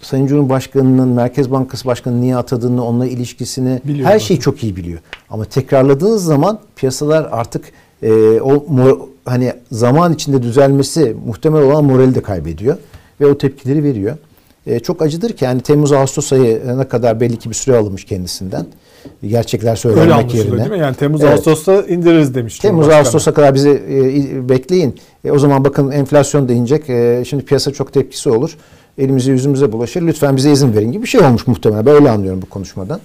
Sayın Cumhurbaşkanı'nın Merkez Bankası Başkanı'nın niye atadığını, onunla ilişkisini Biliyor her şeyi çok iyi biliyor. Ama tekrarladığınız zaman piyasalar artık e, o mor- hani zaman içinde düzelmesi muhtemel olan morali de kaybediyor ve o tepkileri veriyor. E, çok acıdır ki yani Temmuz Ağustos ayına kadar belli ki bir süre alınmış kendisinden. Gerçekler Öyle söylemek anlaşılıyor yerine. değil mi? Yani Temmuz Evet. Ağustos'ta indiririz demiş. Temmuz. Ağustos'a kadar bizi e, bekleyin. E, o zaman bakın enflasyon da inecek. E, şimdi piyasa çok tepkisi olur. Elimize yüzümüze bulaşır. Lütfen bize izin verin gibi bir şey olmuş muhtemelen. Ben öyle anlıyorum bu konuşmadan.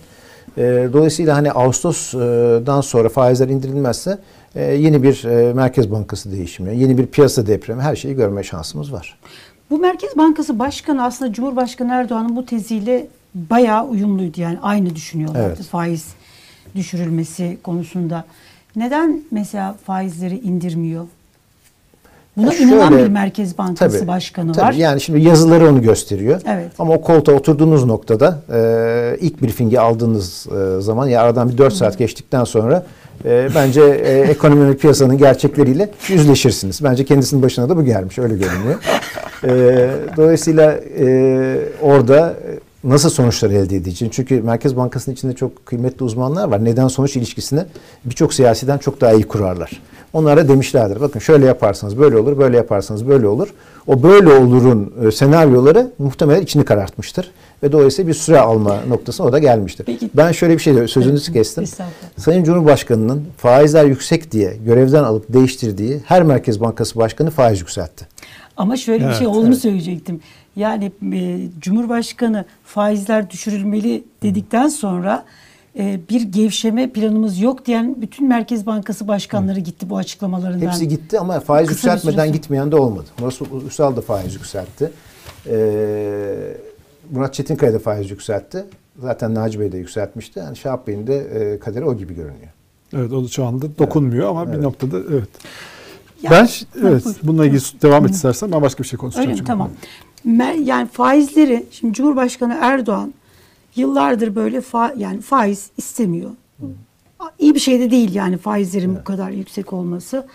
E, dolayısıyla hani Ağustos'dan sonra faizler indirilmezse e, yeni bir e, Merkez Bankası değişimi, yeni bir piyasa depremi her şeyi görme şansımız var. Bu Merkez Bankası Başkanı aslında Cumhurbaşkanı Erdoğan'ın bu teziyle bayağı uyumluydu. Yani aynı düşünüyorlardı Evet. faiz düşürülmesi konusunda. Neden mesela faizleri indirmiyor? Buna Ya inanan şöyle- bir Merkez Bankası Başkanı tabii. var. Yani şimdi yazıları onu gösteriyor. Evet. Ama o koltuğa oturduğunuz noktada e, ilk briefingi aldığınız e, zaman ya aradan bir 4 saat geçtikten sonra e, bence e, (laughs) ekonomi piyasanın gerçekleriyle yüzleşirsiniz. Bence kendisinin başına da bu gelmiş öyle görünüyor. E, dolayısıyla e, orada nasıl sonuçlar elde edeceğini çünkü Merkez Bankası'nın içinde çok kıymetli uzmanlar var. Neden sonuç ilişkisini birçok siyasiden çok daha iyi kurarlar. Onlara demişlerdir. Bakın şöyle yaparsanız böyle olur, böyle yaparsanız böyle olur. O böyle olurun e, senaryoları muhtemelen içini karartmıştır. Ve dolayısıyla bir süre alma noktasına o da gelmiştir. Peki- Ben şöyle bir şey diyorum, sözünüzü kestim. Sayın Cumhurbaşkanı'nın faizler yüksek diye görevden alıp değiştirdiği her Merkez Bankası Başkanı faiz yükseltti. Ama şöyle bir Evet, şey olduğunu söyleyecektim. Yani e, Cumhurbaşkanı faizler düşürülmeli dedikten sonra e, bir gevşeme planımız yok diyen bütün Merkez Bankası başkanları gitti bu açıklamalarından. Hepsi gitti ama faiz Kısa bir yükseltmeden gitmeyen de olmadı. Murat Üsal da faiz yükseltti. Ee, Murat Çetinkaya da faiz yükseltti. Zaten Naci Bey de yükseltmişti. Yani Şahap Bey'in de e, kaderi o gibi görünüyor. Evet o da şu anda dokunmuyor ama bir Evet. noktada evet. Ya- ben evet bununla ilgili devam et istersen ben başka bir şey konuşacağım. Öyle mi? Tamam. Yani faizleri şimdi Cumhurbaşkanı Erdoğan yıllardır böyle fa- yani faiz istemiyor. İyi bir şey de değil yani faizlerin bu kadar yüksek olması.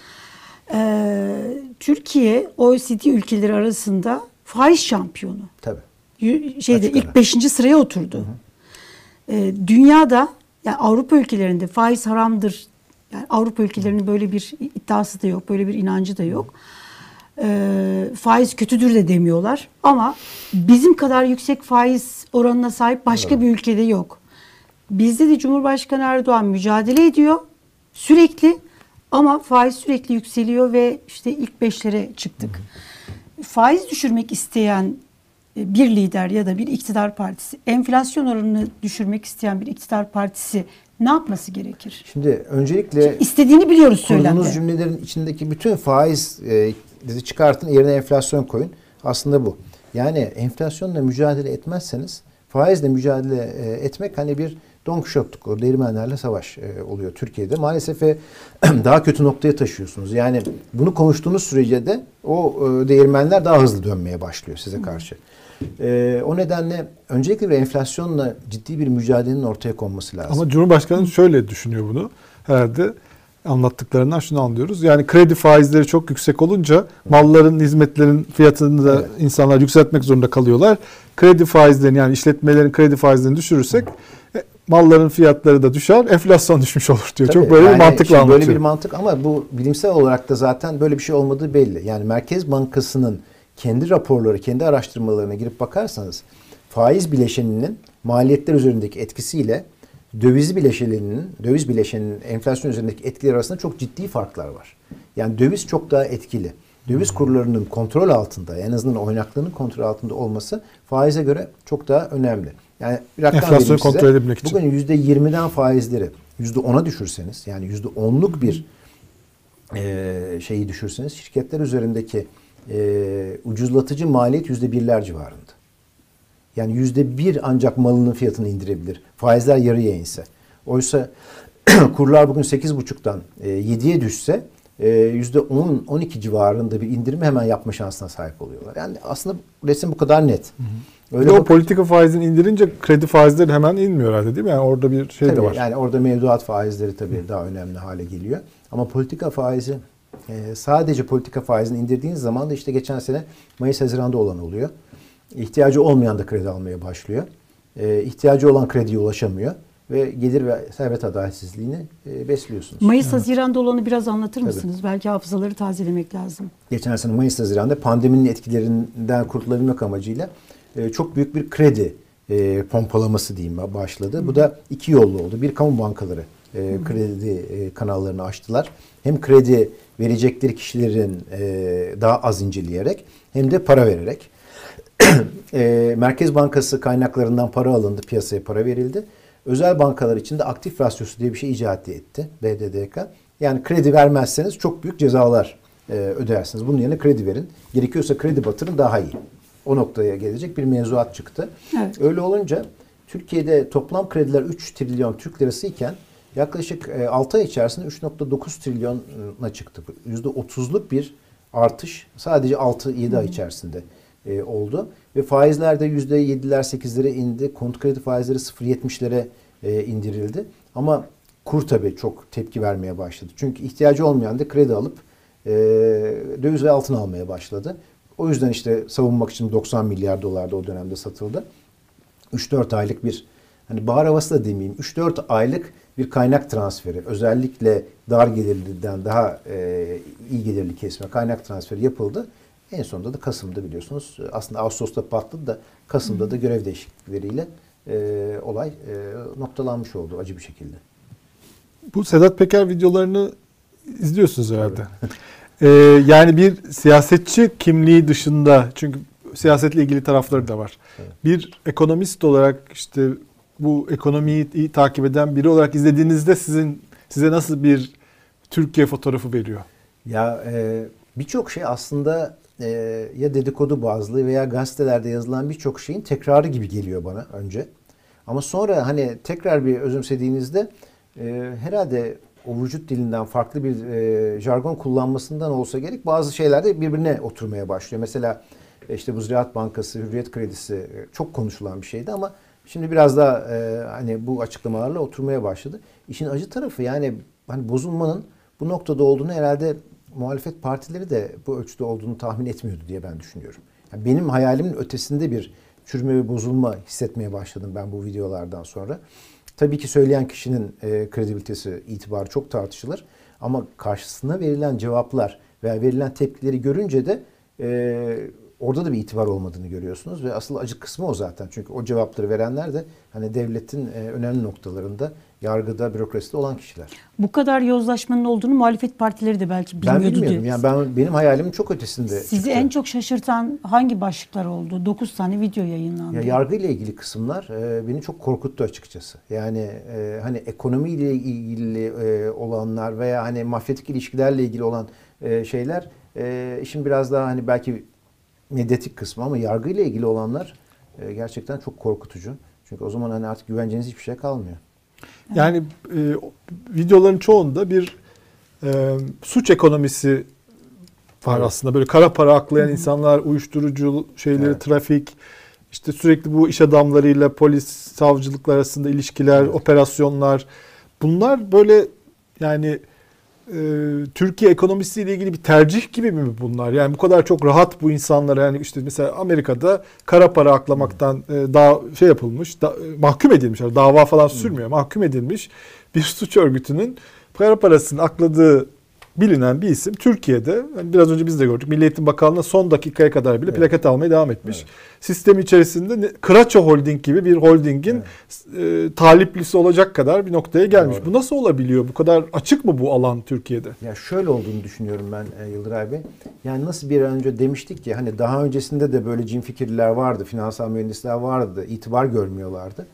Ee, Türkiye OECD ülkeleri arasında faiz şampiyonu. Tabii. Y- şeyde Açık ilk 5. sıraya oturdu. Ee, dünyada yani Avrupa ülkelerinde faiz haramdır. Yani Avrupa ülkelerinin böyle bir iddiası da yok, böyle bir inancı da yok. Ee, faiz kötüdür de demiyorlar. Ama bizim kadar yüksek faiz oranına sahip başka bir ülkede yok. Bizde de Cumhurbaşkanı Erdoğan mücadele ediyor sürekli ama faiz sürekli yükseliyor ve işte ilk beşlere çıktık. Faiz düşürmek isteyen e, bir lider ya da bir iktidar partisi, enflasyon oranını düşürmek isteyen bir iktidar partisi ne yapması gerekir? Şimdi öncelikle İstediğini biliyoruz kurduğunuz söylemde. cümlelerin içindeki bütün faiz e, dizi çıkartın yerine enflasyon koyun. Aslında bu. Yani enflasyonla mücadele etmezseniz faizle mücadele e, etmek hani bir Don Quixote'luk, o değirmenlerle savaş e, oluyor Türkiye'de. Maalesef e, (clears throat) daha kötü noktaya taşıyorsunuz. Yani bunu konuştuğunuz sürece de o değirmenler daha hızlı dönmeye başlıyor size karşı. E, o nedenle öncelikle bir enflasyonla ciddi bir mücadelenin ortaya konması lazım. Ama Cumhurbaşkanı şöyle düşünüyor bunu. Herhalde anlattıklarından şunu anlıyoruz. Yani kredi faizleri çok yüksek olunca malların, hizmetlerin fiyatını da Evet. insanlar yükseltmek zorunda kalıyorlar. Kredi faizlerini yani işletmelerin kredi faizlerini düşürürsek e, malların fiyatları da düşer, enflasyon düşmüş olur diyor. Tabii, çok böyle yani bir mantıkla anlatıyor. Böyle bir mantık ama bu bilimsel olarak da zaten böyle bir şey olmadığı belli. Yani Merkez Bankası'nın kendi raporları, kendi araştırmalarına girip bakarsanız faiz bileşeninin maliyetler üzerindeki etkisiyle döviz bileşeninin, döviz bileşeninin enflasyon üzerindeki etkileri arasında çok ciddi farklar var. Yani döviz çok daha etkili. Döviz kurlarının kontrol altında, en azından oynaklığının kontrol altında olması faize göre çok daha önemli. Yani bir rakam Enflasyonu size. kontrol edebilmek için. Bugün %20'den faizleri %10'a düşürseniz yani %10'luk bir e, şeyi düşürseniz şirketler üzerindeki e, ucuzlatıcı maliyet %1'ler civarında. Yani %1 ancak malının fiyatını indirebilir. Faizler yarıya inse. Oysa (clears throat) kurlar bugün 8,5'tan e, 7'ye düşse e, %10-12 civarında bir indirimi hemen yapma şansına sahip oluyorlar. Yani aslında resim bu kadar net. Öyle o politika faizini indirince kredi faizleri hemen inmiyor herhalde değil mi? Yani orada bir şey Tabii, de var. Yani orada mevduat faizleri tabii daha önemli hale geliyor. Ama politika faizi e, sadece politika faizini indirdiğiniz zaman da işte geçen sene Mayıs Haziran'da olan oluyor. İhtiyacı olmayan da kredi almaya başlıyor. E, ihtiyacı olan krediye ulaşamıyor ve gelir ve servet adaletsizliğini e, besliyorsunuz. Mayıs Haziran'da olanı biraz anlatır Tabii. mısınız? Belki hafızaları tazelemek lazım. geçen sene Mayıs Haziran'da pandeminin etkilerinden kurtulabilmek amacıyla e, çok büyük bir kredi e, pompalaması diyeyim başladı. Bu da iki yollu oldu. Bir kamu bankaları e, kredi e, kanallarını açtılar. Hem kredi verecekleri kişilerin e, daha az inceleyerek hem de para vererek. E, Merkez Bankası kaynaklarından para alındı, piyasaya para verildi. Özel bankalar için de aktif rasyosu diye bir şey icat etti BDDK. Yani kredi vermezseniz çok büyük cezalar e, ödersiniz. Bunun yerine kredi verin. Gerekiyorsa kredi batırın daha iyi. O noktaya gelecek bir mevzuat çıktı. Evet. Öyle olunca Türkiye'de toplam krediler 3 trilyon Türk lirası iken yaklaşık e, 6 ay içerisinde 3.9 trilyona çıktı. %30'luk bir artış sadece 6-7 ay içerisinde e, oldu. Ve faizler de %7'ler 8'lere indi. Konut kredi faizleri 0.70'lere e, indirildi. Ama kur tabii çok tepki vermeye başladı. Çünkü ihtiyacı olmayan da kredi alıp e, döviz ve altın almaya başladı. O yüzden işte savunmak için 90 milyar dolar da o dönemde satıldı. 3-4 aylık bir hani bahar havası da demeyeyim 3-4 aylık bir kaynak transferi özellikle dar gelirliden daha e, iyi gelirli kesime kaynak transferi yapıldı. En sonunda da Kasım'da biliyorsunuz aslında Ağustos'ta patladı da Kasım'da da görev değişiklikleriyle e, olay e, noktalanmış oldu acı bir şekilde. Bu Sedat Peker videolarını izliyorsunuz herhalde. Ee, (laughs) yani bir siyasetçi kimliği dışında çünkü siyasetle ilgili tarafları da var. Evet. Bir ekonomist olarak işte bu ekonomiyi iyi takip eden biri olarak izlediğinizde sizin size nasıl bir Türkiye fotoğrafı veriyor? Ya e, birçok şey aslında e, ya dedikodu bazlı veya gazetelerde yazılan birçok şeyin tekrarı gibi geliyor bana önce. Ama sonra hani tekrar bir özümsediğinizde e, herhalde o vücut dilinden farklı bir e, jargon kullanmasından olsa gerek bazı şeyler de birbirine oturmaya başlıyor. Mesela e, işte bu Ziraat Bankası, Hürriyet Kredisi e, çok konuşulan bir şeydi ama şimdi biraz daha e, hani bu açıklamalarla oturmaya başladı. İşin acı tarafı yani hani bozulmanın bu noktada olduğunu herhalde muhalefet partileri de bu ölçüde olduğunu tahmin etmiyordu diye ben düşünüyorum. Yani benim hayalimin ötesinde bir çürüme ve bozulma hissetmeye başladım ben bu videolardan sonra. Tabii ki söyleyen kişinin e, kredibilitesi, itibarı çok tartışılır. Ama karşısına verilen cevaplar veya verilen tepkileri görünce de e, orada da bir itibar olmadığını görüyorsunuz. Ve asıl acı kısmı o zaten. Çünkü o cevapları verenler de hani devletin e, önemli noktalarında, yargıda, bürokraside olan kişiler. Bu kadar yozlaşmanın olduğunu muhalefet partileri de belki bilmiyordu. ben bilmiyordum. Yani ben benim hayalimin çok ötesinde. Sizi çıktı. en çok şaşırtan hangi başlıklar oldu? 9 tane video yayınlandı. Ya yargıyla ilgili kısımlar e, beni çok korkuttu açıkçası. Yani e, hani ekonomiyle ilgili e, olanlar veya hani mafyatik ilişkilerle ilgili olan e, şeyler e, işin biraz daha hani belki medyatik kısmı ama yargıyla ilgili olanlar e, gerçekten çok korkutucu. Çünkü o zaman hani artık güvenceniz hiçbir şey kalmıyor. Yani e, videoların çoğunda bir e, suç ekonomisi var Evet. aslında. Böyle kara para aklayan insanlar, uyuşturucu şeyleri, Evet. trafik, işte sürekli bu iş adamlarıyla polis, savcılıklar arasında ilişkiler, Evet. operasyonlar. Bunlar böyle yani e, Türkiye ekonomisiyle ilgili bir tercih gibi mi bunlar? Yani bu kadar çok rahat bu insanlara yani işte mesela Amerika'da kara para aklamaktan e, daha şey yapılmış, da, e, mahkum edilmiş. Yani dava falan sürmüyor. Mahkum edilmiş bir suç örgütünün para parasını akladığı bilinen bir isim Türkiye'de yani biraz önce biz de gördük. Milli Eğitim Bakanlığı'na son dakikaya kadar bile Evet. plaket almaya devam etmiş. Evet. Sistem içerisinde Kıraço Holding gibi bir holdingin e, taliplisi olacak kadar bir noktaya gelmiş. Doğru. Bu nasıl olabiliyor? Bu kadar açık mı bu alan Türkiye'de? Ya şöyle olduğunu düşünüyorum ben e, Yıldıray Bey. Yani nasıl bir an önce demiştik ki hani daha öncesinde de böyle cin fikirliler vardı, finansal mühendisler vardı, itibar görmüyorlardı.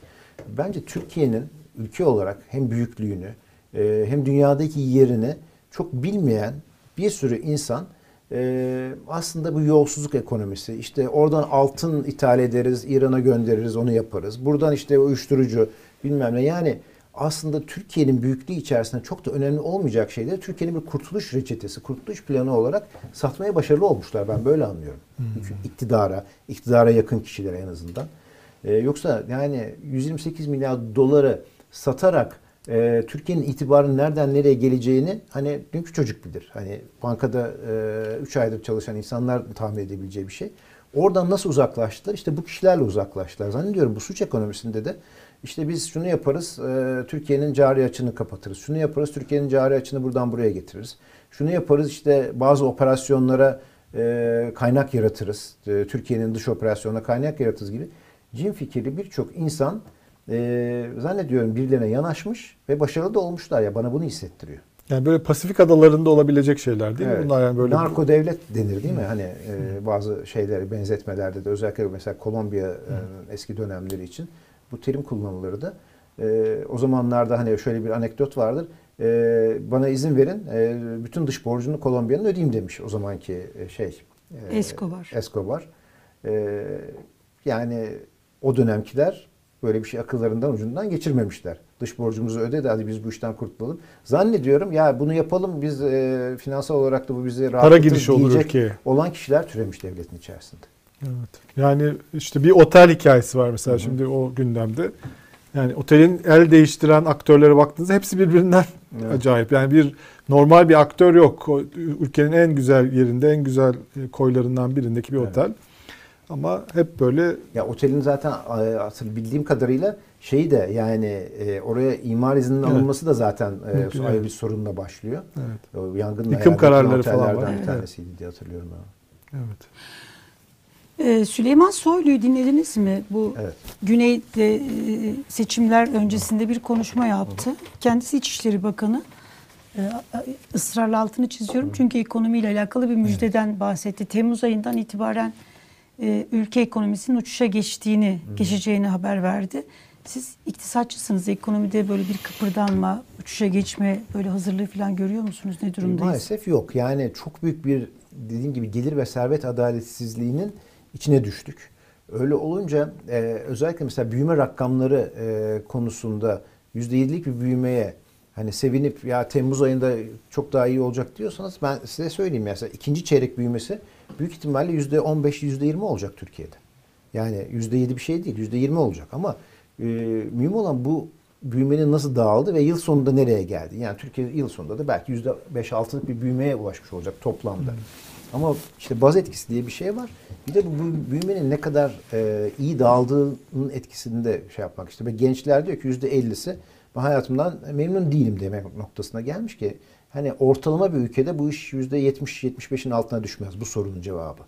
Bence Türkiye'nin ülke olarak hem büyüklüğünü e, hem dünyadaki yerini çok bilmeyen bir sürü insan e, aslında bu yolsuzluk ekonomisi işte oradan altın ithal ederiz, İran'a göndeririz, onu yaparız. Buradan işte uyuşturucu bilmem ne yani aslında Türkiye'nin büyüklüğü içerisinde çok da önemli olmayacak şeyleri Türkiye'nin bir kurtuluş reçetesi, kurtuluş planı olarak satmaya başarılı olmuşlar. Ben böyle anlıyorum. Çünkü iktidara, iktidara yakın kişilere en azından. Ee, yoksa yani 128 milyar doları satarak e, Türkiye'nin itibarının nereden nereye geleceğini hani dünkü çocuk bilir. Hani bankada 3 aydır çalışan insanlar tahmin edebileceği bir şey. Oradan nasıl uzaklaştılar? İşte bu kişilerle uzaklaştılar. Zannediyorum bu suç ekonomisinde de işte biz şunu yaparız, e, Türkiye'nin cari açını kapatırız. Şunu yaparız, Türkiye'nin cari açını buradan buraya getiririz. Şunu yaparız, işte bazı operasyonlara e, kaynak yaratırız. E, Türkiye'nin dış operasyonuna kaynak yaratırız gibi. Cin fikirli birçok insan e, zannediyorum birilerine yanaşmış ve başarılı da olmuşlar ya bana bunu hissettiriyor. Yani böyle Pasifik adalarında olabilecek şeyler değil mi? Evet. Bunlar yani böyle Narko devlet denir değil mi? Hani e, bazı şeyleri benzetmelerde de özellikle mesela Kolombiya e, eski dönemleri için bu terim kullanılırdı. E, o zamanlarda hani şöyle bir anekdot vardır. E, bana izin verin e, bütün dış borcunu Kolombiya'nın ödeyeyim demiş o zamanki e, şey. e, Escobar. Escobar. E, yani o dönemkiler Böyle bir şey akıllarından ucundan geçirmemişler. Dış borcumuzu ödedi hadi biz bu işten kurtulalım. Zannediyorum ya bunu yapalım biz e, finansal olarak da bu bizi rahatlatır girişi olur ülkeye. olan kişiler türemiş devletin içerisinde. Evet. Yani işte bir otel hikayesi var mesela şimdi o gündemde. Yani otelin el değiştiren aktörlere baktığınızda hepsi birbirinden Evet. acayip. Yani bir normal bir aktör yok. Ülkenin en güzel yerinde, en güzel e, koylarından birindeki bir Evet. Ama hep böyle Ya otelin zaten e, asıl bildiğim kadarıyla şeyi de yani e, oraya imar izninin Evet. alınması da zaten e, ayrı bir sorunla başlıyor. evet. O yangınla Yıkım kararları falan otellerden var. bir Evet. tanesiydi diye hatırlıyorum ben. Evet. Ee, Süleyman Soylu'yu dinlediniz mi? Bu Evet. Güney'de e, seçimler öncesinde bir konuşma yaptı. Kendisi İçişleri Bakanı. Ee, ısrarla altını çiziyorum çünkü ekonomiyle alakalı bir müjdeden bahsetti. Temmuz ayından itibaren e, ülke ekonomisinin uçuşa geçtiğini, geçeceğini haber verdi. Siz iktisatçısınız. Ekonomide böyle bir kıpırdanma, uçuşa geçme böyle hazırlığı falan görüyor musunuz? Ne durumdayız? Maalesef yok. Yani çok büyük bir dediğim gibi gelir ve servet adaletsizliğinin içine düştük. Öyle olunca e, özellikle mesela büyüme rakamları e, konusunda %7'lik bir büyümeye hani sevinip ya Temmuz ayında çok daha iyi olacak diyorsanız ben size söyleyeyim mesela ikinci çeyrek büyümesi büyük ihtimalle %15 %20 olacak Türkiye'de. Yani %7 bir şey değil %20 olacak ama e, mühim olan bu büyümenin nasıl dağıldı ve yıl sonunda nereye geldi? Yani Türkiye yıl sonunda da belki %5-6'lık bir büyümeye ulaşmış olacak toplamda. Ama işte baz etkisi diye bir şey var. Bir de bu büyümenin ne kadar e, iyi dağıldığının etkisini de şey yapmak işte. Ve gençler diyor ki %50'si ben hayatımdan memnun değilim demek noktasına gelmiş ki hani ortalama bir ülkede bu iş %70-75'in altına düşmez bu sorunun cevabı.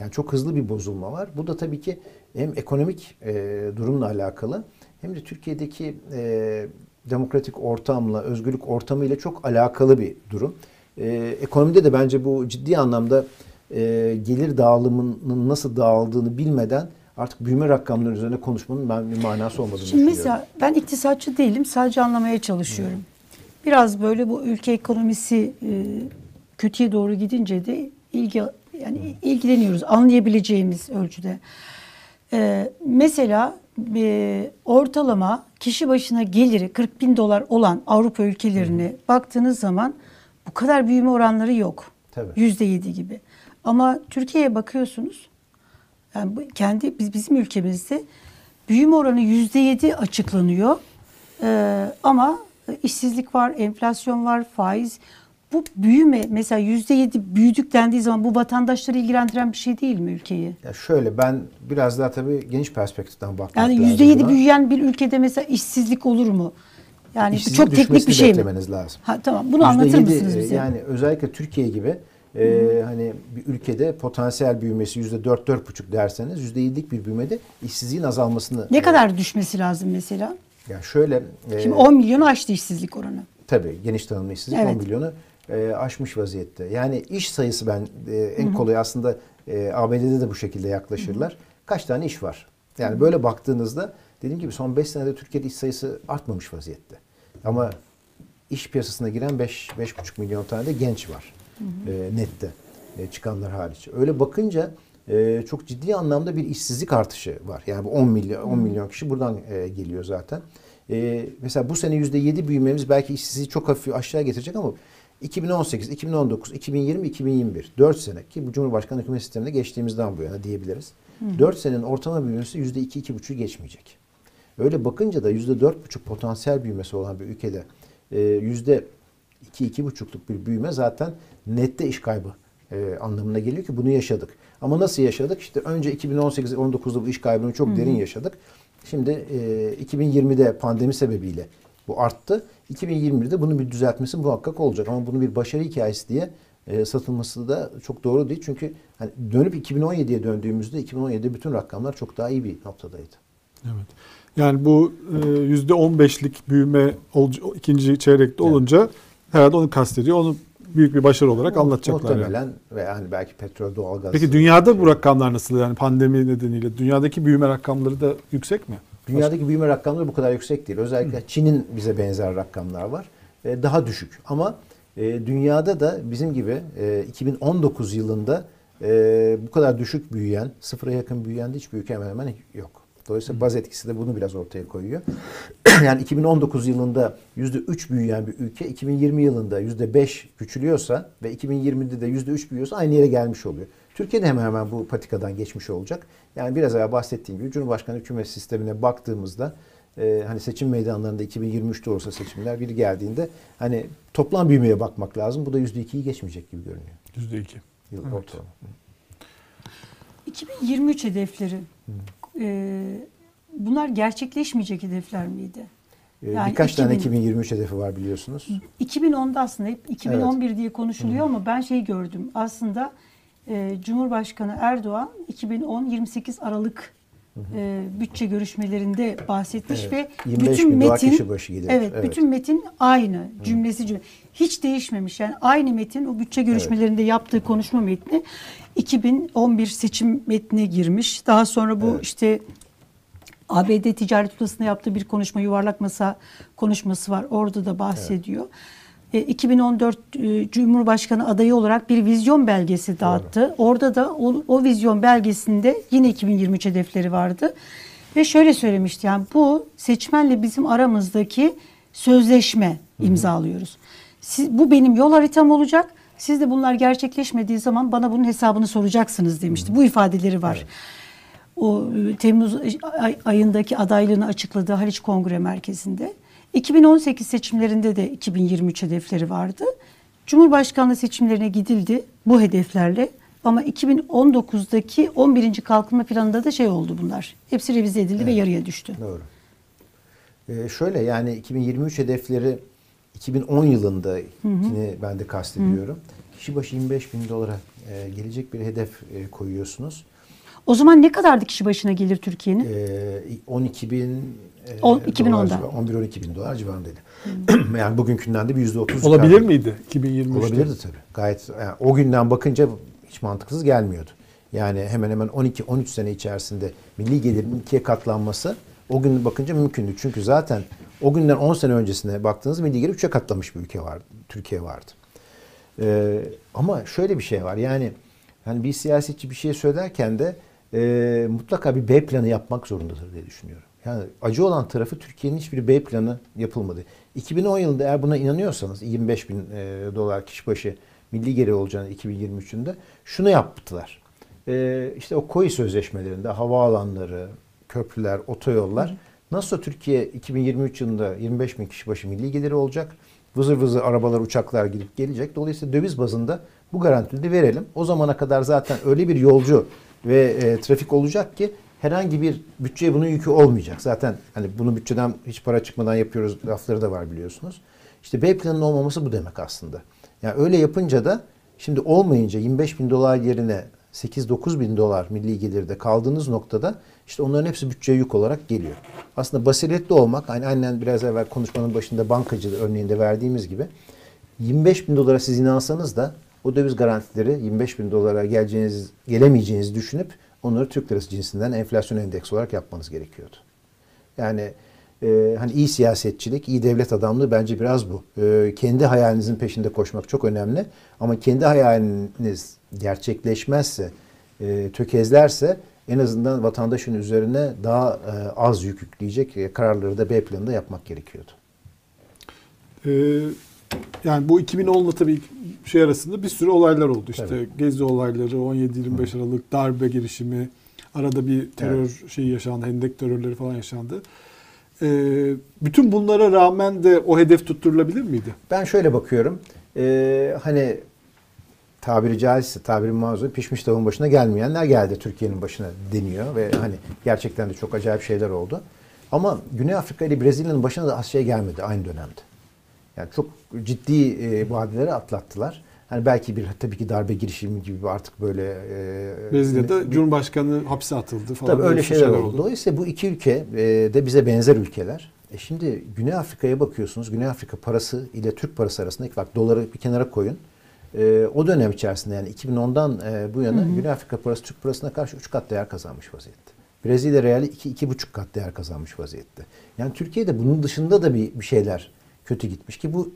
Yani çok hızlı bir bozulma var. Bu da tabii ki hem ekonomik e, durumla alakalı hem de Türkiye'deki e, demokratik ortamla, özgürlük ortamıyla çok alakalı bir durum. E, ekonomide de bence bu ciddi anlamda e, gelir dağılımının nasıl dağıldığını bilmeden artık büyüme rakamları üzerine konuşmanın ben bir manası olmadığını Şimdi düşünüyorum. mesela ben iktisatçı değilim. Sadece anlamaya çalışıyorum. Biraz böyle bu ülke ekonomisi e, kötüye doğru gidince de ilgi yani ilgileniyoruz anlayabileceğimiz ölçüde. E, mesela e, ortalama kişi başına geliri 40 bin dolar olan Avrupa ülkelerine baktığınız zaman bu kadar büyüme oranları yok. Yüzde yedi gibi. Ama Türkiye'ye bakıyorsunuz yani bu kendi biz bizim ülkemizde büyüme oranı yüzde yedi açıklanıyor. Ee, ama işsizlik var, enflasyon var, faiz. Bu büyüme mesela yüzde yedi büyüdük dendiği zaman bu vatandaşları ilgilendiren bir şey değil mi ülkeyi? Ya şöyle ben biraz daha tabii geniş perspektiften bakmak Yani lazım yüzde yedi büyüyen bir ülkede mesela işsizlik olur mu? Yani bu İşsizliğin çok teknik bir şey mi? beklemeniz lazım. Ha, tamam bunu anlatır %7, mısınız e, bize? Yani özellikle Türkiye gibi e, hani bir ülkede potansiyel büyümesi yüzde dört dört buçuk derseniz yüzde yedilik bir büyümede işsizliğin azalmasını. ne e, kadar düşmesi lazım mesela? Ya şöyle. e, Şimdi 10 milyonu aştı işsizlik oranı. Tabii geniş tanımlı işsizlik Evet. 10 milyonu e, aşmış vaziyette. Yani iş sayısı ben e, en kolay aslında e, ABD'de de bu şekilde yaklaşırlar. Kaç tane iş var? Yani böyle baktığınızda dediğim gibi son 5 senede Türkiye'de iş sayısı artmamış vaziyette. Ama iş piyasasına giren 5 5,5 milyon tane de genç var. E, nette e, çıkanlar hariç. Öyle bakınca e, çok ciddi anlamda bir işsizlik artışı var. Yani bu 10 milyon 10 milyon kişi buradan e, geliyor zaten. E, mesela bu sene %7 büyümemiz belki işsizliği çok hafif aşağı getirecek ama 2018, 2019, 2020, 2021 4 sene ki bu Cumhurbaşkanı hükümet sisteminde geçtiğimizden bu yana diyebiliriz. 4 senenin ortalama büyümesi %2-2,5'u geçmeyecek. Öyle bakınca da %4,5 potansiyel büyümesi olan bir ülkede e, yüzde iki, iki buçukluk bir büyüme zaten nette iş kaybı e, anlamına geliyor ki bunu yaşadık. Ama nasıl yaşadık? İşte önce 2018-19'da bu iş kaybını çok derin yaşadık. Şimdi e, 2020'de pandemi sebebiyle bu arttı. 2021'de bunun bir düzeltmesi muhakkak olacak. Ama bunun bir başarı hikayesi diye e, satılması da çok doğru değil. Çünkü hani dönüp 2017'ye döndüğümüzde 2017'de bütün rakamlar çok daha iyi bir noktadaydı. Evet. Yani bu e, yüzde 15'lik büyüme ikinci çeyrekte olunca herhalde onu kastediyor. Onu büyük bir başarı olarak anlatacaklar. yani. Muhtemelen ve yani belki petrol, doğalgaz. Peki dünyada bu rakamlar nasıl? Yani pandemi nedeniyle dünyadaki büyüme rakamları da yüksek mi? Dünyadaki büyüme rakamları bu kadar yüksek değil. Özellikle Çin'in bize benzer rakamlar var. E, daha düşük. Ama e, dünyada da bizim gibi e, 2019 yılında e, bu kadar düşük büyüyen, sıfıra yakın büyüyen de hiçbir ülke hemen hemen yok. Dolayısıyla baz etkisi de bunu biraz ortaya koyuyor. (clears throat) yani 2019 yılında %3 büyüyen bir ülke 2020 yılında %5 küçülüyorsa ve 2020'de de %3 büyüyorsa aynı yere gelmiş oluyor. Türkiye'de hemen hemen bu patikadan geçmiş olacak. Yani biraz evvel bahsettiğim gibi Cumhurbaşkanı hükümet sistemine baktığımızda e, hani seçim meydanlarında 2023'te olsa seçimler biri geldiğinde hani toplam büyümeye bakmak lazım. Bu da %2'yi geçmeyecek gibi görünüyor. Yüzde iki. Yıl Evet. ortalama. 2023 hedefleri. E, bunlar gerçekleşmeyecek hedefler miydi? Ee, Yani Birkaç tane 2000 2023 hedefi var biliyorsunuz. 2010'da aslında hep 2011 diye konuşuluyor ama ben şeyi gördüm. Aslında e, Cumhurbaşkanı Erdoğan 2010 28 Aralık e, bütçe görüşmelerinde bahsetmiş Evet. ve 25 bütün bin metin kişi başı. Evet, Evet. bütün metin aynı cümlesi cümle. Hiç değişmemiş. Yani aynı metin o bütçe görüşmelerinde yaptığı konuşma metni 2011 seçim metnine girmiş. Daha sonra bu Evet. işte ABD Ticaret Odası'nda yaptığı bir konuşma, yuvarlak masa konuşması var. Orada da bahsediyor. E, 2014 e, Cumhurbaşkanı adayı olarak bir vizyon belgesi dağıttı. Orada da o, o vizyon belgesinde yine 2023 hedefleri vardı. Ve şöyle söylemişti yani bu seçmenle bizim aramızdaki sözleşme imzalıyoruz. Siz, bu benim yol haritam olacak. Siz de bunlar gerçekleşmediği zaman bana bunun hesabını soracaksınız demişti. Bu ifadeleri var o e, Temmuz ay- ayındaki adaylığını açıkladığı Haliç Kongre Merkezi'nde. 2018 seçimlerinde de 2023 hedefleri vardı. Cumhurbaşkanlığı seçimlerine gidildi bu hedeflerle. Ama 2019'daki 11. kalkınma planında da şey oldu bunlar. Hepsi revize edildi ve yarıya düştü. Doğru. Ee, şöyle yani 2023 hedefleri 2010 yılında yine ben de kastediyorum. Kişi başı 25 bin dolara e, gelecek bir hedef e, koyuyorsunuz. O zaman ne kadardı kişi başına gelir Türkiye'nin? Ee, 12 bin e, On- dolar 2010'da. civarı- 11-12 bin dolar civarındaydı. (clears throat) yani bugünkünden de bir %30 Olabilir miydi 2023'te? Olabilirdi tabii. Gayet yani o günden bakınca hiç mantıksız gelmiyordu. Yani hemen hemen 12-13 sene içerisinde milli gelirin ikiye katlanması o gün bakınca mümkündü. Çünkü zaten o günden 10 sene öncesine baktığınız milli gelir 3'e katlamış bir ülke vardı. Türkiye vardı. Ee, ama şöyle bir şey var. Yani hani bir siyasetçi bir şey söylerken de e, mutlaka bir B planı yapmak zorundadır diye düşünüyorum. Yani acı olan tarafı Türkiye'nin hiçbir B planı yapılmadı. 2010 yılında eğer buna inanıyorsanız 25 bin e, dolar kişi başı milli gelir olacağını 2023'ünde şunu yaptılar. E, işte o koyu sözleşmelerinde havaalanları, köprüler, otoyollar nasıl Türkiye 2023 yılında 25 bin kişi başı milli geliri olacak. Vızır vızır arabalar, uçaklar gidip gelecek. Dolayısıyla döviz bazında bu garantili de verelim. O zamana kadar zaten öyle bir yolcu ve e, trafik olacak ki herhangi bir bütçeye bunun yükü olmayacak. Zaten hani bunu bütçeden hiç para çıkmadan yapıyoruz lafları da var biliyorsunuz. İşte B planının olmaması bu demek aslında. Yani öyle yapınca da şimdi olmayınca 25 bin dolar yerine 8-9 bin dolar milli gelirde kaldığınız noktada işte onların hepsi bütçeye yük olarak geliyor. Aslında basiretli olmak, hani aynen biraz evvel konuşmanın başında bankacılığı örneğinde verdiğimiz gibi 25 bin dolara siz inansanız da o döviz garantileri 25 bin dolara geleceğiniz, gelemeyeceğinizi düşünüp onları Türk lirası cinsinden enflasyon endeksi olarak yapmanız gerekiyordu. Yani e, hani iyi siyasetçilik, iyi devlet adamlığı bence biraz bu. E, kendi hayalinizin peşinde koşmak çok önemli. Ama kendi hayaliniz gerçekleşmezse, e, tökezlerse en azından vatandaşın üzerine daha e, az yük yükleyecek e, kararları da B planında yapmak gerekiyordu. Ee, yani bu 2010'la tabii şey arasında bir sürü olaylar oldu. İşte Tabii. Gezi olayları, 17-25 Aralık darbe girişimi, arada bir terör şeyi yaşandı, hendek terörleri falan yaşandı. Ee, bütün bunlara rağmen de o hedef tutturulabilir miydi? Ben şöyle bakıyorum. E, hani tabiri caizse, tabiri mazur pişmiş tavuğun başına gelmeyenler geldi Türkiye'nin başına deniyor ve hani gerçekten de çok acayip şeyler oldu. Ama Güney Afrika ile Brezilya'nın başına da az şey gelmedi aynı dönemde. Yani çok ciddi e, badireleri atlattılar. Hani belki bir tabii ki darbe girişimi gibi artık böyle e, Brezilya'da bir- Cumhurbaşkanı hapse atıldı falan. Tabii öyle böyle şeyler oldu. Dolayısıyla bu iki ülke e, de bize benzer ülkeler. E şimdi Güney Afrika'ya bakıyorsunuz. Güney Afrika parası ile Türk parası arasındaki bak doları bir kenara koyun. E, o dönem içerisinde yani 2010'dan e, bu yana Güney Afrika parası Türk parasına karşı 3 kat değer kazanmış vaziyette. Brezilya reali 2-2,5 kat değer kazanmış vaziyette. Yani Türkiye'de bunun dışında da bir, bir şeyler kötü gitmiş ki bu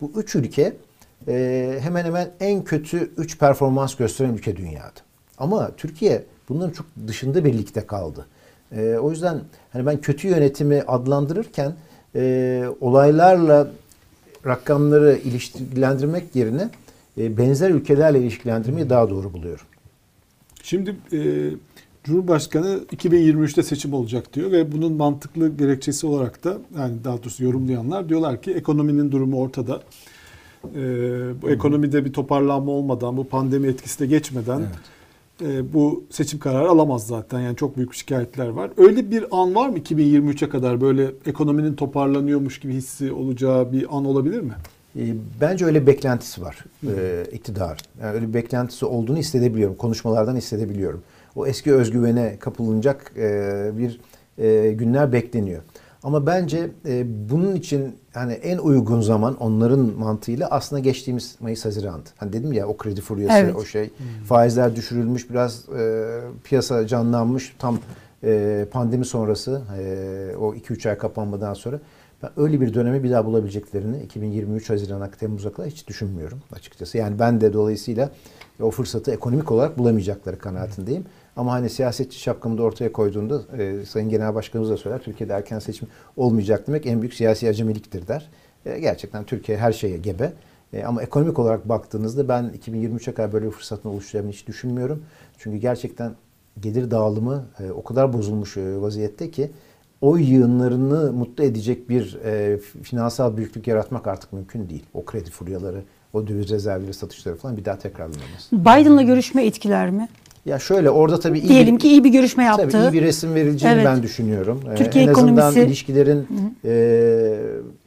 bu üç ülke e, hemen hemen en kötü 3 performans gösteren ülke dünyada. Ama Türkiye bunların çok dışında bir ligde kaldı. E, o yüzden hani ben kötü yönetimi adlandırırken e, olaylarla rakamları ilişkilendirmek yerine benzer ülkelerle ilişkilendirmeyi daha doğru buluyorum. Şimdi e, Cumhurbaşkanı 2023'te seçim olacak diyor ve bunun mantıklı gerekçesi olarak da yani daha doğrusu yorumlayanlar diyorlar ki ekonominin durumu ortada. E, bu ekonomide bir toparlanma olmadan, bu pandemi etkisi de geçmeden e, bu seçim kararı alamaz zaten. Yani çok büyük şikayetler var. Öyle bir an var mı 2023'e kadar böyle ekonominin toparlanıyormuş gibi hissi olacağı bir an olabilir mi? E, Bence öyle bir beklentisi var e, iktidar. Yani öyle bir beklentisi olduğunu hissedebiliyorum. Konuşmalardan hissedebiliyorum. O eski özgüvene kapılınacak e, bir e, günler bekleniyor. Ama bence e, bunun için hani en uygun zaman onların mantığıyla aslında geçtiğimiz Mayıs Haziran'dı. Hani dedim ya o kredi furyası Evet. o şey faizler düşürülmüş biraz e, piyasa canlanmış tam e, pandemi sonrası e, o 2-3 ay kapanmadan sonra ben öyle bir dönemi bir daha bulabileceklerini 2023 Haziran'a Temmuz'a kadar hiç düşünmüyorum açıkçası. Yani ben de dolayısıyla o fırsatı ekonomik olarak bulamayacakları kanaatindeyim. Ama hani siyasetçi şapkamı da ortaya koyduğunda e, Sayın Genel Başkanımız da söyler Türkiye'de erken seçim olmayacak demek en büyük siyasi acemiliktir der. E, gerçekten Türkiye her şeye gebe. E, ama ekonomik olarak baktığınızda ben 2023'e kadar böyle bir fırsatın oluşacağını hiç düşünmüyorum. Çünkü gerçekten gelir dağılımı e, o kadar bozulmuş e, vaziyette ki oy yığınlarını mutlu edecek bir e, finansal büyüklük yaratmak artık mümkün değil. O kredi furyaları, o döviz rezervleri satışları falan bir daha tekrarlanamaz. Biden'la görüşme etkiler mi? Ya şöyle orada tabii iyi Diyelim bir, ki iyi bir görüşme yaptı. tabii iyi bir resim verileceğini Evet. ben düşünüyorum. Ee, Türkiye en azından ekonomisi- ilişkilerin e,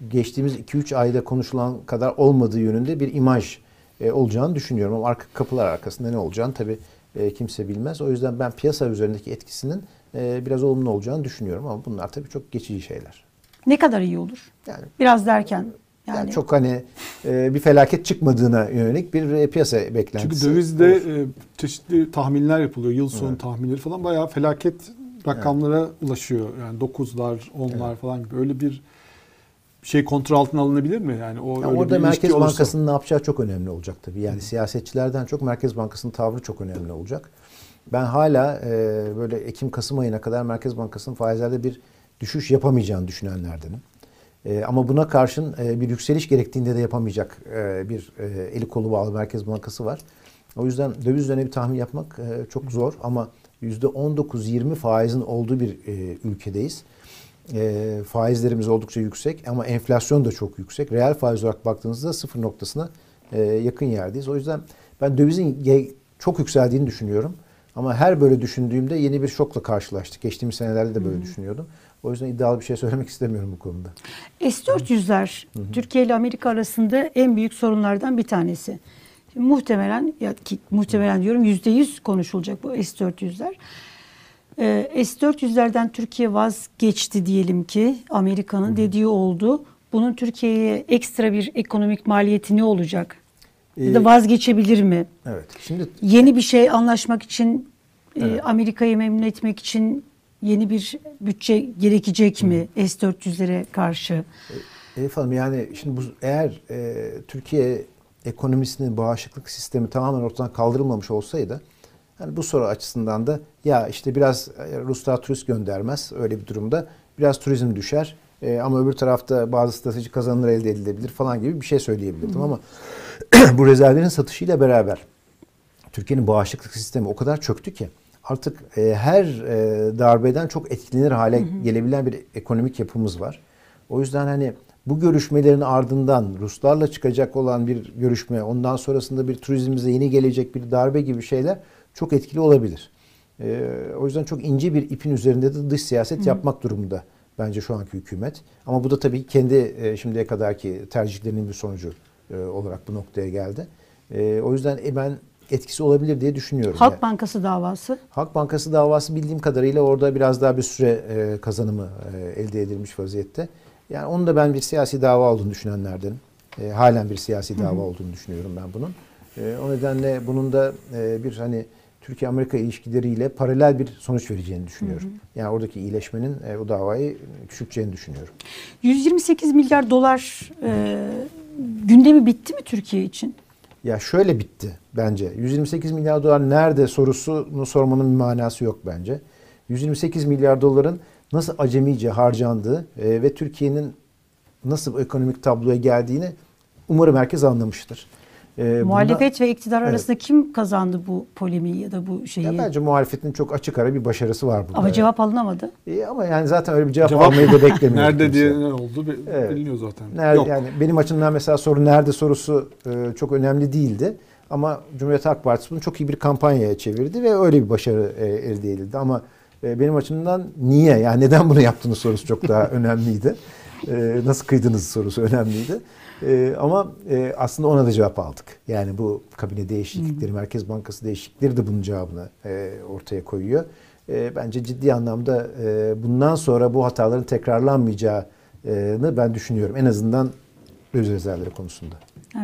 geçtiğimiz 2-3 ayda konuşulan kadar olmadığı yönünde bir imaj e, olacağını düşünüyorum. Ama arka kapılar arkasında ne olacağını tabii e, kimse bilmez. O yüzden ben piyasa üzerindeki etkisinin e, biraz olumlu olacağını düşünüyorum. Ama bunlar tabii çok geçici şeyler. Ne kadar iyi olur? Yani Biraz derken. Yani, Yani çok hani e, bir felaket çıkmadığına yönelik bir e, piyasa beklentisi. Çünkü dövizde olur. e, çeşitli tahminler yapılıyor. Yıl sonu tahminleri falan bayağı felaket rakamlara ulaşıyor. Yani 9'lar, 10'lar falan gibi. Öyle bir şey kontrol altına alınabilir mi? Yani o Yani öyle orada Merkez olursa. Bankası'nın ne yapacağı çok önemli olacak tabii. Yani siyasetçilerden çok Merkez Bankası'nın tavrı çok önemli olacak. Ben hala e, böyle Ekim-Kasım ayına kadar Merkez Bankası'nın faizlerde bir düşüş yapamayacağını düşünenlerdenim. E, ama buna karşın e, bir yükseliş gerektiğinde de yapamayacak e, bir e, eli kolu bağlı Merkez Bankası var. O yüzden döviz üzerine bir tahmin yapmak e, çok zor ama %19-20 faizin olduğu bir e, ülkedeyiz. E, faizlerimiz oldukça yüksek ama enflasyon da çok yüksek. Reel faiz olarak baktığınızda sıfır noktasına e, yakın yerdeyiz. O yüzden ben dövizin çok yükseldiğini düşünüyorum. Ama her böyle düşündüğümde yeni bir şokla karşılaştık. Geçtiğimiz senelerde de böyle düşünüyordum. O yüzden iddialı bir şey söylemek (laughs) istemiyorum bu konuda. S-400'ler Türkiye ile Amerika arasında en büyük sorunlardan bir tanesi. Şimdi muhtemelen ya ki muhtemelen diyorum yüzde yüz konuşulacak bu S-400'ler. Ee, S-400'lerden Türkiye vazgeçti diyelim ki Amerika'nın dediği oldu. Bunun Türkiye'ye ekstra bir ekonomik maliyeti ne olacak? Ya da Ee, vazgeçebilir mi? Evet. Şimdi Yeni bir şey anlaşmak için e, Evet. Amerika'yı memnun etmek için yeni bir bütçe gerekecek mi S-400'lere karşı? Elif Hanım yani şimdi bu eğer e, Türkiye ekonomisinin bağışıklık sistemi tamamen ortadan kaldırılmamış olsaydı hani bu soru açısından da ya işte biraz e, Ruslar turist göndermez öyle bir durumda biraz turizm düşer e, ama öbür tarafta bazı strateji kazanımlar elde edilebilir falan gibi bir şey söyleyebilirdim ama (clears throat) bu rezervlerin satışıyla beraber Türkiye'nin bağışıklık sistemi o kadar çöktü ki artık e, her e, darbeden çok etkilenir hale gelebilen bir ekonomik yapımız var. O yüzden hani bu görüşmelerin ardından Ruslarla çıkacak olan bir görüşme, ondan sonrasında bir turizmimize yeni gelecek bir darbe gibi şeyler çok etkili olabilir. E, o yüzden çok ince bir ipin üzerinde de dış siyaset yapmak durumunda bence şu anki hükümet. Ama bu da tabii kendi e, şimdiye kadarki tercihlerinin bir sonucu e, olarak bu noktaya geldi. E, o yüzden e, ben etkisi olabilir diye düşünüyorum. Halk Yani Bankası davası. Halk Bankası davası bildiğim kadarıyla orada biraz daha bir süre e, kazanımı e, elde edilmiş vaziyette. Yani onun da ben bir siyasi dava olduğunu düşünenlerdenim. E, halen bir siyasi dava olduğunu düşünüyorum ben bunun. E, o nedenle bunun da e, bir hani Türkiye-Amerika ilişkileriyle paralel bir sonuç vereceğini düşünüyorum. Yani oradaki iyileşmenin e, o davayı küçülteceğini düşünüyorum. 128 milyar dolar e, gündemi bitti mi Türkiye için? Ya şöyle bitti bence. 128 milyar dolar nerede sorusunu sormanın bir manası yok bence. 128 milyar doların nasıl acemice harcandığı e, ve Türkiye'nin nasıl ekonomik tabloya geldiğini umarım herkes anlamıştır. E, bunda- Muhalefet ve iktidar Evet. arasında kim kazandı bu polemiği ya da bu şeyi? Ya bence muhalefetin çok açık ara bir başarısı var burada. Ama cevap alınamadı. E, ama yani zaten öyle bir cevap, Cevap almayı da beklemiyor. (laughs) Nerede kimse. diye ne oldu Evet. biliniyor zaten. Nerede, Yok. yani benim açımdan mesela soru nerede sorusu e, çok önemli değildi. Ama Cumhuriyet Halk Partisi bunu çok iyi bir kampanyaya çevirdi ve öyle bir başarı e, elde edildi. Ama e, benim açımdan niye yani neden bunu yaptığınız sorusu çok daha (laughs) önemliydi. E, nasıl kıydınız sorusu (laughs) önemliydi. E, ama e, aslında ona da cevap aldık. Yani bu kabine değişiklikleri, Merkez Bankası değişiklikleri de bunun cevabını e, ortaya koyuyor. E, bence ciddi anlamda e, bundan sonra bu hataların tekrarlanmayacağını ben düşünüyorum. En azından döviz rezervleri konusunda.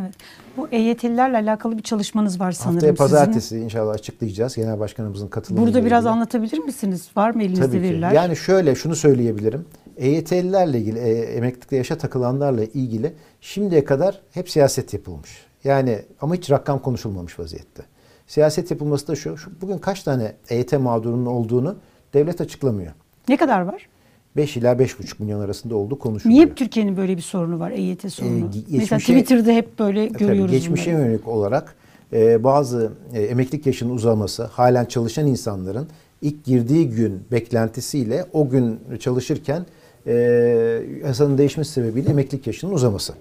Evet. Bu EYT'lilerle alakalı bir çalışmanız var sanırım Haftaya sizin. pazartesi inşallah açıklayacağız. Genel Başkanımızın katılımıyla Burada biraz ilgili. anlatabilir misiniz? Var mı elinizde Tabii ki. veriler? Yani şöyle şunu söyleyebilirim. EYT'lilerle ilgili, e, emeklilikte yaşa takılanlarla ilgili şimdiye kadar hep siyaset yapılmış. Yani ama hiç rakam konuşulmamış vaziyette. Siyaset yapılması da şu, şu bugün kaç tane EYT mağdurunun olduğunu devlet açıklamıyor. Ne kadar var? 5 ila 5,5 milyon arasında olduğu konuşuluyor. Niye Türkiye'nin böyle bir sorunu var EYT sorunu? Ee, ge- Mesela geçmişe- Twitter'da hep böyle E, tabii görüyoruz geçmişe bunları. yönelik olarak e, bazı e, emeklilik yaşının uzaması, halen çalışan insanların ilk girdiği gün beklentisiyle o gün çalışırken e, yasanın değişmesi sebebiyle emeklilik yaşının uzaması.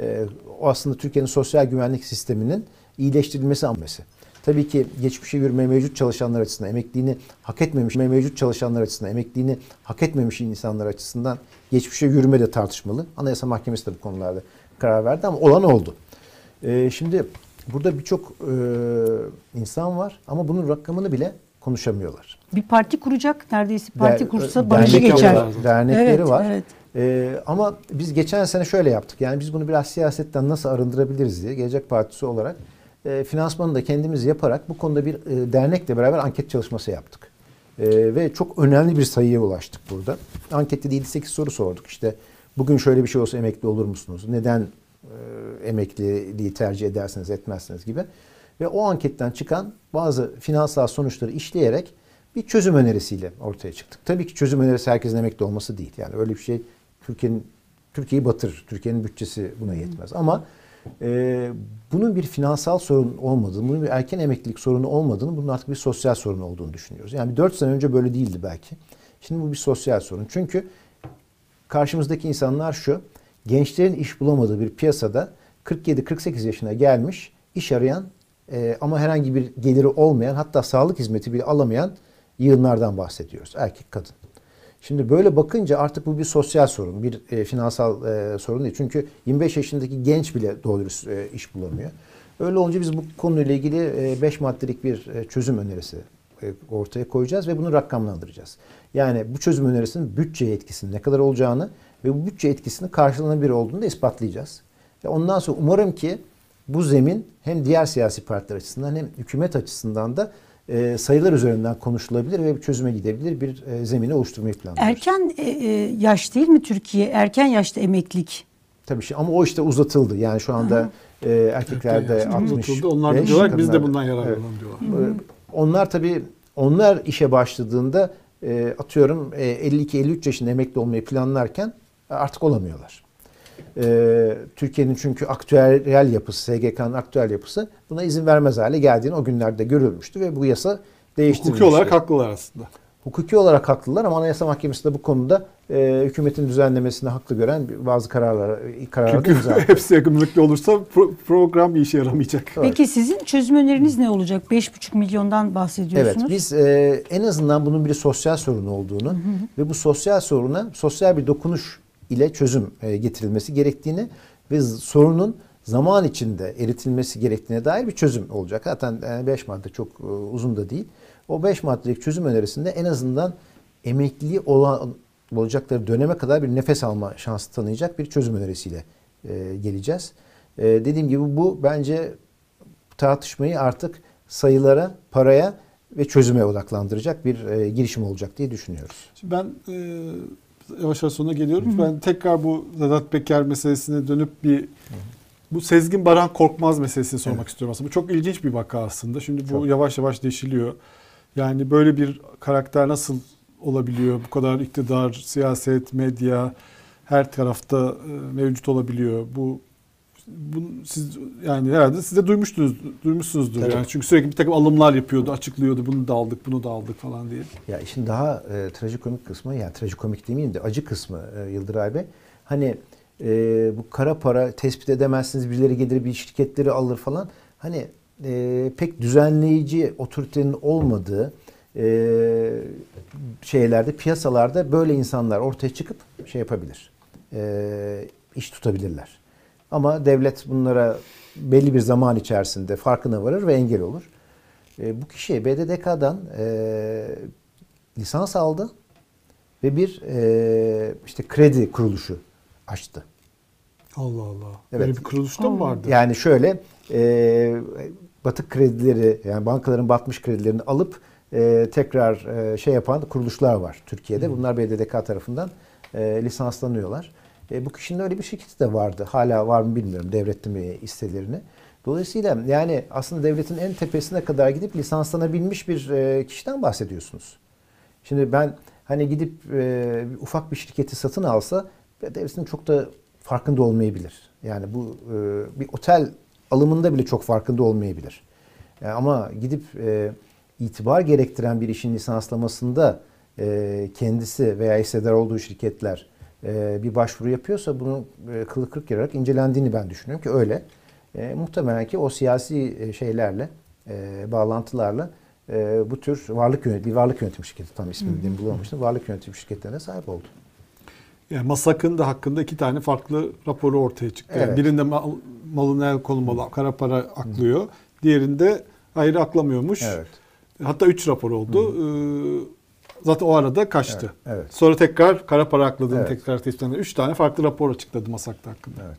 E, o aslında Türkiye'nin sosyal güvenlik sisteminin iyileştirilmesi hamlesi. Tabii ki geçmişe yürüme mevcut çalışanlar açısından, emekliliğini hak etmemiş mevcut çalışanlar açısından, emekliliğini hak etmemiş insanlar açısından geçmişe yürüme de tartışmalı. Anayasa Mahkemesi de bu konularda karar verdi ama olan oldu. Ee, şimdi burada birçok e, insan var ama bunun rakamını bile konuşamıyorlar. Bir parti kuracak neredeyse parti Der- kursa barajı geçer. var, Dernekleri Evet, var. evet. Ee, ama biz geçen sene şöyle yaptık. Yani biz bunu biraz siyasetten nasıl arındırabiliriz diye Gelecek Partisi olarak e, finansmanı da kendimiz yaparak bu konuda bir e, dernekle beraber anket çalışması yaptık. E, ve çok önemli bir sayıya ulaştık burada. Ankette de 7-8 soru sorduk. İşte bugün şöyle bir şey olsa emekli olur musunuz? Neden e, emekliliği tercih edersiniz etmezsiniz gibi. Ve o anketten çıkan bazı finansal sonuçları işleyerek bir çözüm önerisiyle ortaya çıktık. Tabii ki çözüm önerisi herkesin emekli olması değil. Yani öyle bir şey Türkiye'nin Türkiye'yi batırır. Türkiye'nin bütçesi buna yetmez. Ama e, bunun bir finansal sorun olmadığını, bunun bir erken emeklilik sorunu olmadığını, bunun artık bir sosyal sorun olduğunu düşünüyoruz. Yani bir 4 sene önce böyle değildi belki. Şimdi bu bir sosyal sorun. Çünkü karşımızdaki insanlar şu. Gençlerin iş bulamadığı bir piyasada 47-48 yaşına gelmiş iş arayan e, ama herhangi bir geliri olmayan hatta sağlık hizmeti bile alamayan yığınlardan bahsediyoruz. Erkek kadın. Şimdi böyle bakınca artık bu bir sosyal sorun, bir e, finansal e, sorun değil. Çünkü 25 yaşındaki genç bile doğru e, iş bulamıyor. Öyle olunca biz bu konuyla ilgili 5 maddelik bir e, çözüm önerisi e, ortaya koyacağız ve bunu rakamlandıracağız. Yani bu çözüm önerisinin bütçe etkisinin ne kadar olacağını ve bu bütçe etkisinin karşılanabilir olduğunu da ispatlayacağız. Ve ondan sonra umarım ki bu zemin hem diğer siyasi partiler açısından hem hükümet açısından da e, sayılar üzerinden konuşulabilir ve bir çözüme gidebilir bir e, zemini oluşturmayı planlıyoruz. Erken e, e, yaş değil mi Türkiye? Erken yaşta emeklilik. Tabii şey ama o işte uzatıldı. Yani şu anda e, erkeklerde Yani 60. unutuldu. Onlar da diyorlar ki biz de bundan yararlanalım diyorlar. Ee, Onlar tabii onlar işe başladığında e, atıyorum e, 52-53 yaşında emekli olmayı planlarken artık olamıyorlar. E, Türkiye'nin çünkü aktüel yapısı, SGK'nın aktüel yapısı buna izin vermez hale geldiğini o günlerde görülmüştü ve bu yasa değiştirilmişti. Hukuki olarak haklılar aslında. Hukuki olarak haklılar ama Anayasa Mahkemesi de bu konuda e, hükümetin düzenlemesini haklı gören bazı kararlar kararlar Çünkü imza (laughs) attı. hepsi yakınlıklı olursa pro- program bir işe yaramayacak. Evet. Peki sizin çözüm öneriniz ne olacak? 5,5 milyondan bahsediyorsunuz. Evet biz e, en azından bunun bir sosyal sorun olduğunu ve bu sosyal soruna sosyal bir dokunuş ile çözüm e, getirilmesi gerektiğini ve sorunun zaman içinde eritilmesi gerektiğine dair bir çözüm olacak. Zaten 5 madde çok e, uzun da değil. O 5 maddelik çözüm önerisinde en azından emekliliği olan olacakları döneme kadar bir nefes alma şansı tanıyacak bir çözüm önerisiyle e, geleceğiz. E, dediğim gibi bu bence tartışmayı artık sayılara, paraya ve çözüme odaklandıracak bir e, girişim olacak diye düşünüyoruz. Şimdi ben e, yavaş yavaş sonuna geliyorum. Ben tekrar bu Sedat Peker meselesine dönüp bir bu Sezgin Baran Korkmaz meselesini sormak istiyorum aslında. Bu çok ilginç bir vaka aslında. Şimdi bu Çok. yavaş yavaş deşiliyor. Yani böyle bir karakter nasıl olabiliyor. Bu kadar iktidar, siyaset, medya her tarafta e, mevcut olabiliyor. Bu bu siz yani herhalde siz de duymuştunuz duymuşsunuzdur Tabii. yani çünkü sürekli bir takım alımlar yapıyordu, açıklıyordu. Bunu da aldık, bunu da aldık falan diye. Ya işin daha e, trajikomik kısmı, yani trajikomik demeyeyim de acı kısmı e, Yıldıray Bey. Hani e, bu kara para tespit edemezsiniz, birileri gelir bir şirketleri alır falan. Hani e, pek düzenleyici otoritenin olmadığı e, şeylerde, piyasalarda böyle insanlar ortaya çıkıp şey yapabilir. E, iş tutabilirler. Ama devlet bunlara belli bir zaman içerisinde farkına varır ve engel olur. E, bu kişi BDDK'dan e, lisans aldı ve bir e, işte kredi kuruluşu açtı. Allah Allah. Evet. Böyle bir kuruluşta mı vardı? Yani şöyle e, batık kredileri yani bankaların batmış kredilerini alıp e, tekrar e, şey yapan kuruluşlar var Türkiye'de. Bunlar BDDK tarafından e, lisanslanıyorlar. E, bu kişinin öyle bir şirketi de vardı. Hala var mı bilmiyorum devletti mi. Dolayısıyla yani aslında devletin en tepesine kadar gidip lisanslanabilmiş bir e, kişiden bahsediyorsunuz. Şimdi ben hani gidip e, ufak bir şirketi satın alsa devletin çok da farkında olmayabilir. Yani bu e, bir otel alımında bile çok farkında olmayabilir. Yani ama gidip e, itibar gerektiren bir işin lisanslamasında e, kendisi veya hissedar olduğu şirketler e, bir başvuru yapıyorsa bunun e, kılı kırk yararak incelendiğini ben düşünüyorum ki öyle. E, muhtemelen ki o siyasi e, şeylerle, e, bağlantılarla e, bu tür varlık yönet bir varlık yönetim şirketi tam ismini bulamamıştım. Varlık yönetim şirketlerine sahip oldu. Yani Masak'ın da hakkında iki tane farklı raporu ortaya çıktı. Yani Evet. birinde mal, malın el konulmalı, kara para aklıyor. Diğerinde hayır aklamıyormuş. Evet. Hatta üç rapor oldu. Ee, zaten o arada kaçtı. Evet, evet. Sonra tekrar kara para akladığını Evet. tekrar tespit eden üç tane farklı rapor açıkladı Masak'ta hakkında. Evet.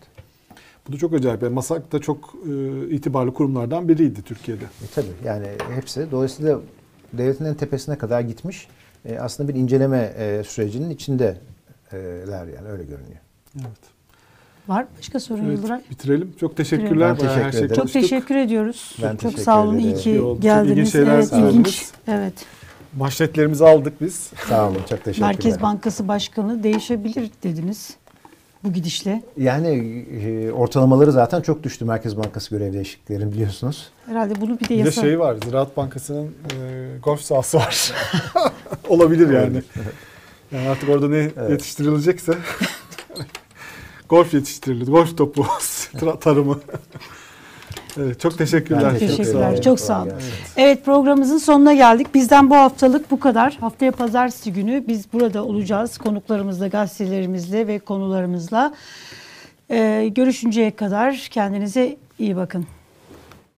Bu da çok acayip. Yani Masak da çok e, itibarlı kurumlardan biriydi Türkiye'de. E, tabii yani hepsi. Dolayısıyla devletin en tepesine kadar gitmiş. E, aslında bir inceleme e, sürecinin içindeler yani öyle görünüyor. Evet. Var mı başka sorun Evet, Yıldıray? bitirelim. Çok teşekkürler. Ben teşekkür her şeyi ederim. Çok teşekkür ediyoruz. Ben çok teşekkür sağ olun. iyi ederim. ki İyi. Çok geldiniz. ilginç şeyler evet, ilginç. Evet. Manşetlerimizi aldık biz. Sağ olun. Çok teşekkürler. Merkez Bankası Başkanı değişebilir dediniz bu gidişle. Yani e, ortalamaları zaten çok düştü Merkez Bankası görev değişikliklerin biliyorsunuz. Herhalde bunu bir de Bir de yasa. şey var. Ziraat Bankası'nın e, golf sahası var. (laughs) Olabilir yani. Yani artık orada ne yetiştirilecekse (laughs) golf yetiştirilir. Golf topu (laughs) tarımı. Evet, çok teşekkürler. Ben Çok sağ Teşekkürler. olun. Çok sağ olun. Gelsin. Evet programımızın sonuna geldik. Bizden bu haftalık bu kadar. Haftaya pazartesi günü biz burada olacağız. Konuklarımızla, gazetelerimizle ve konularımızla. Ee, görüşünceye kadar kendinize iyi bakın.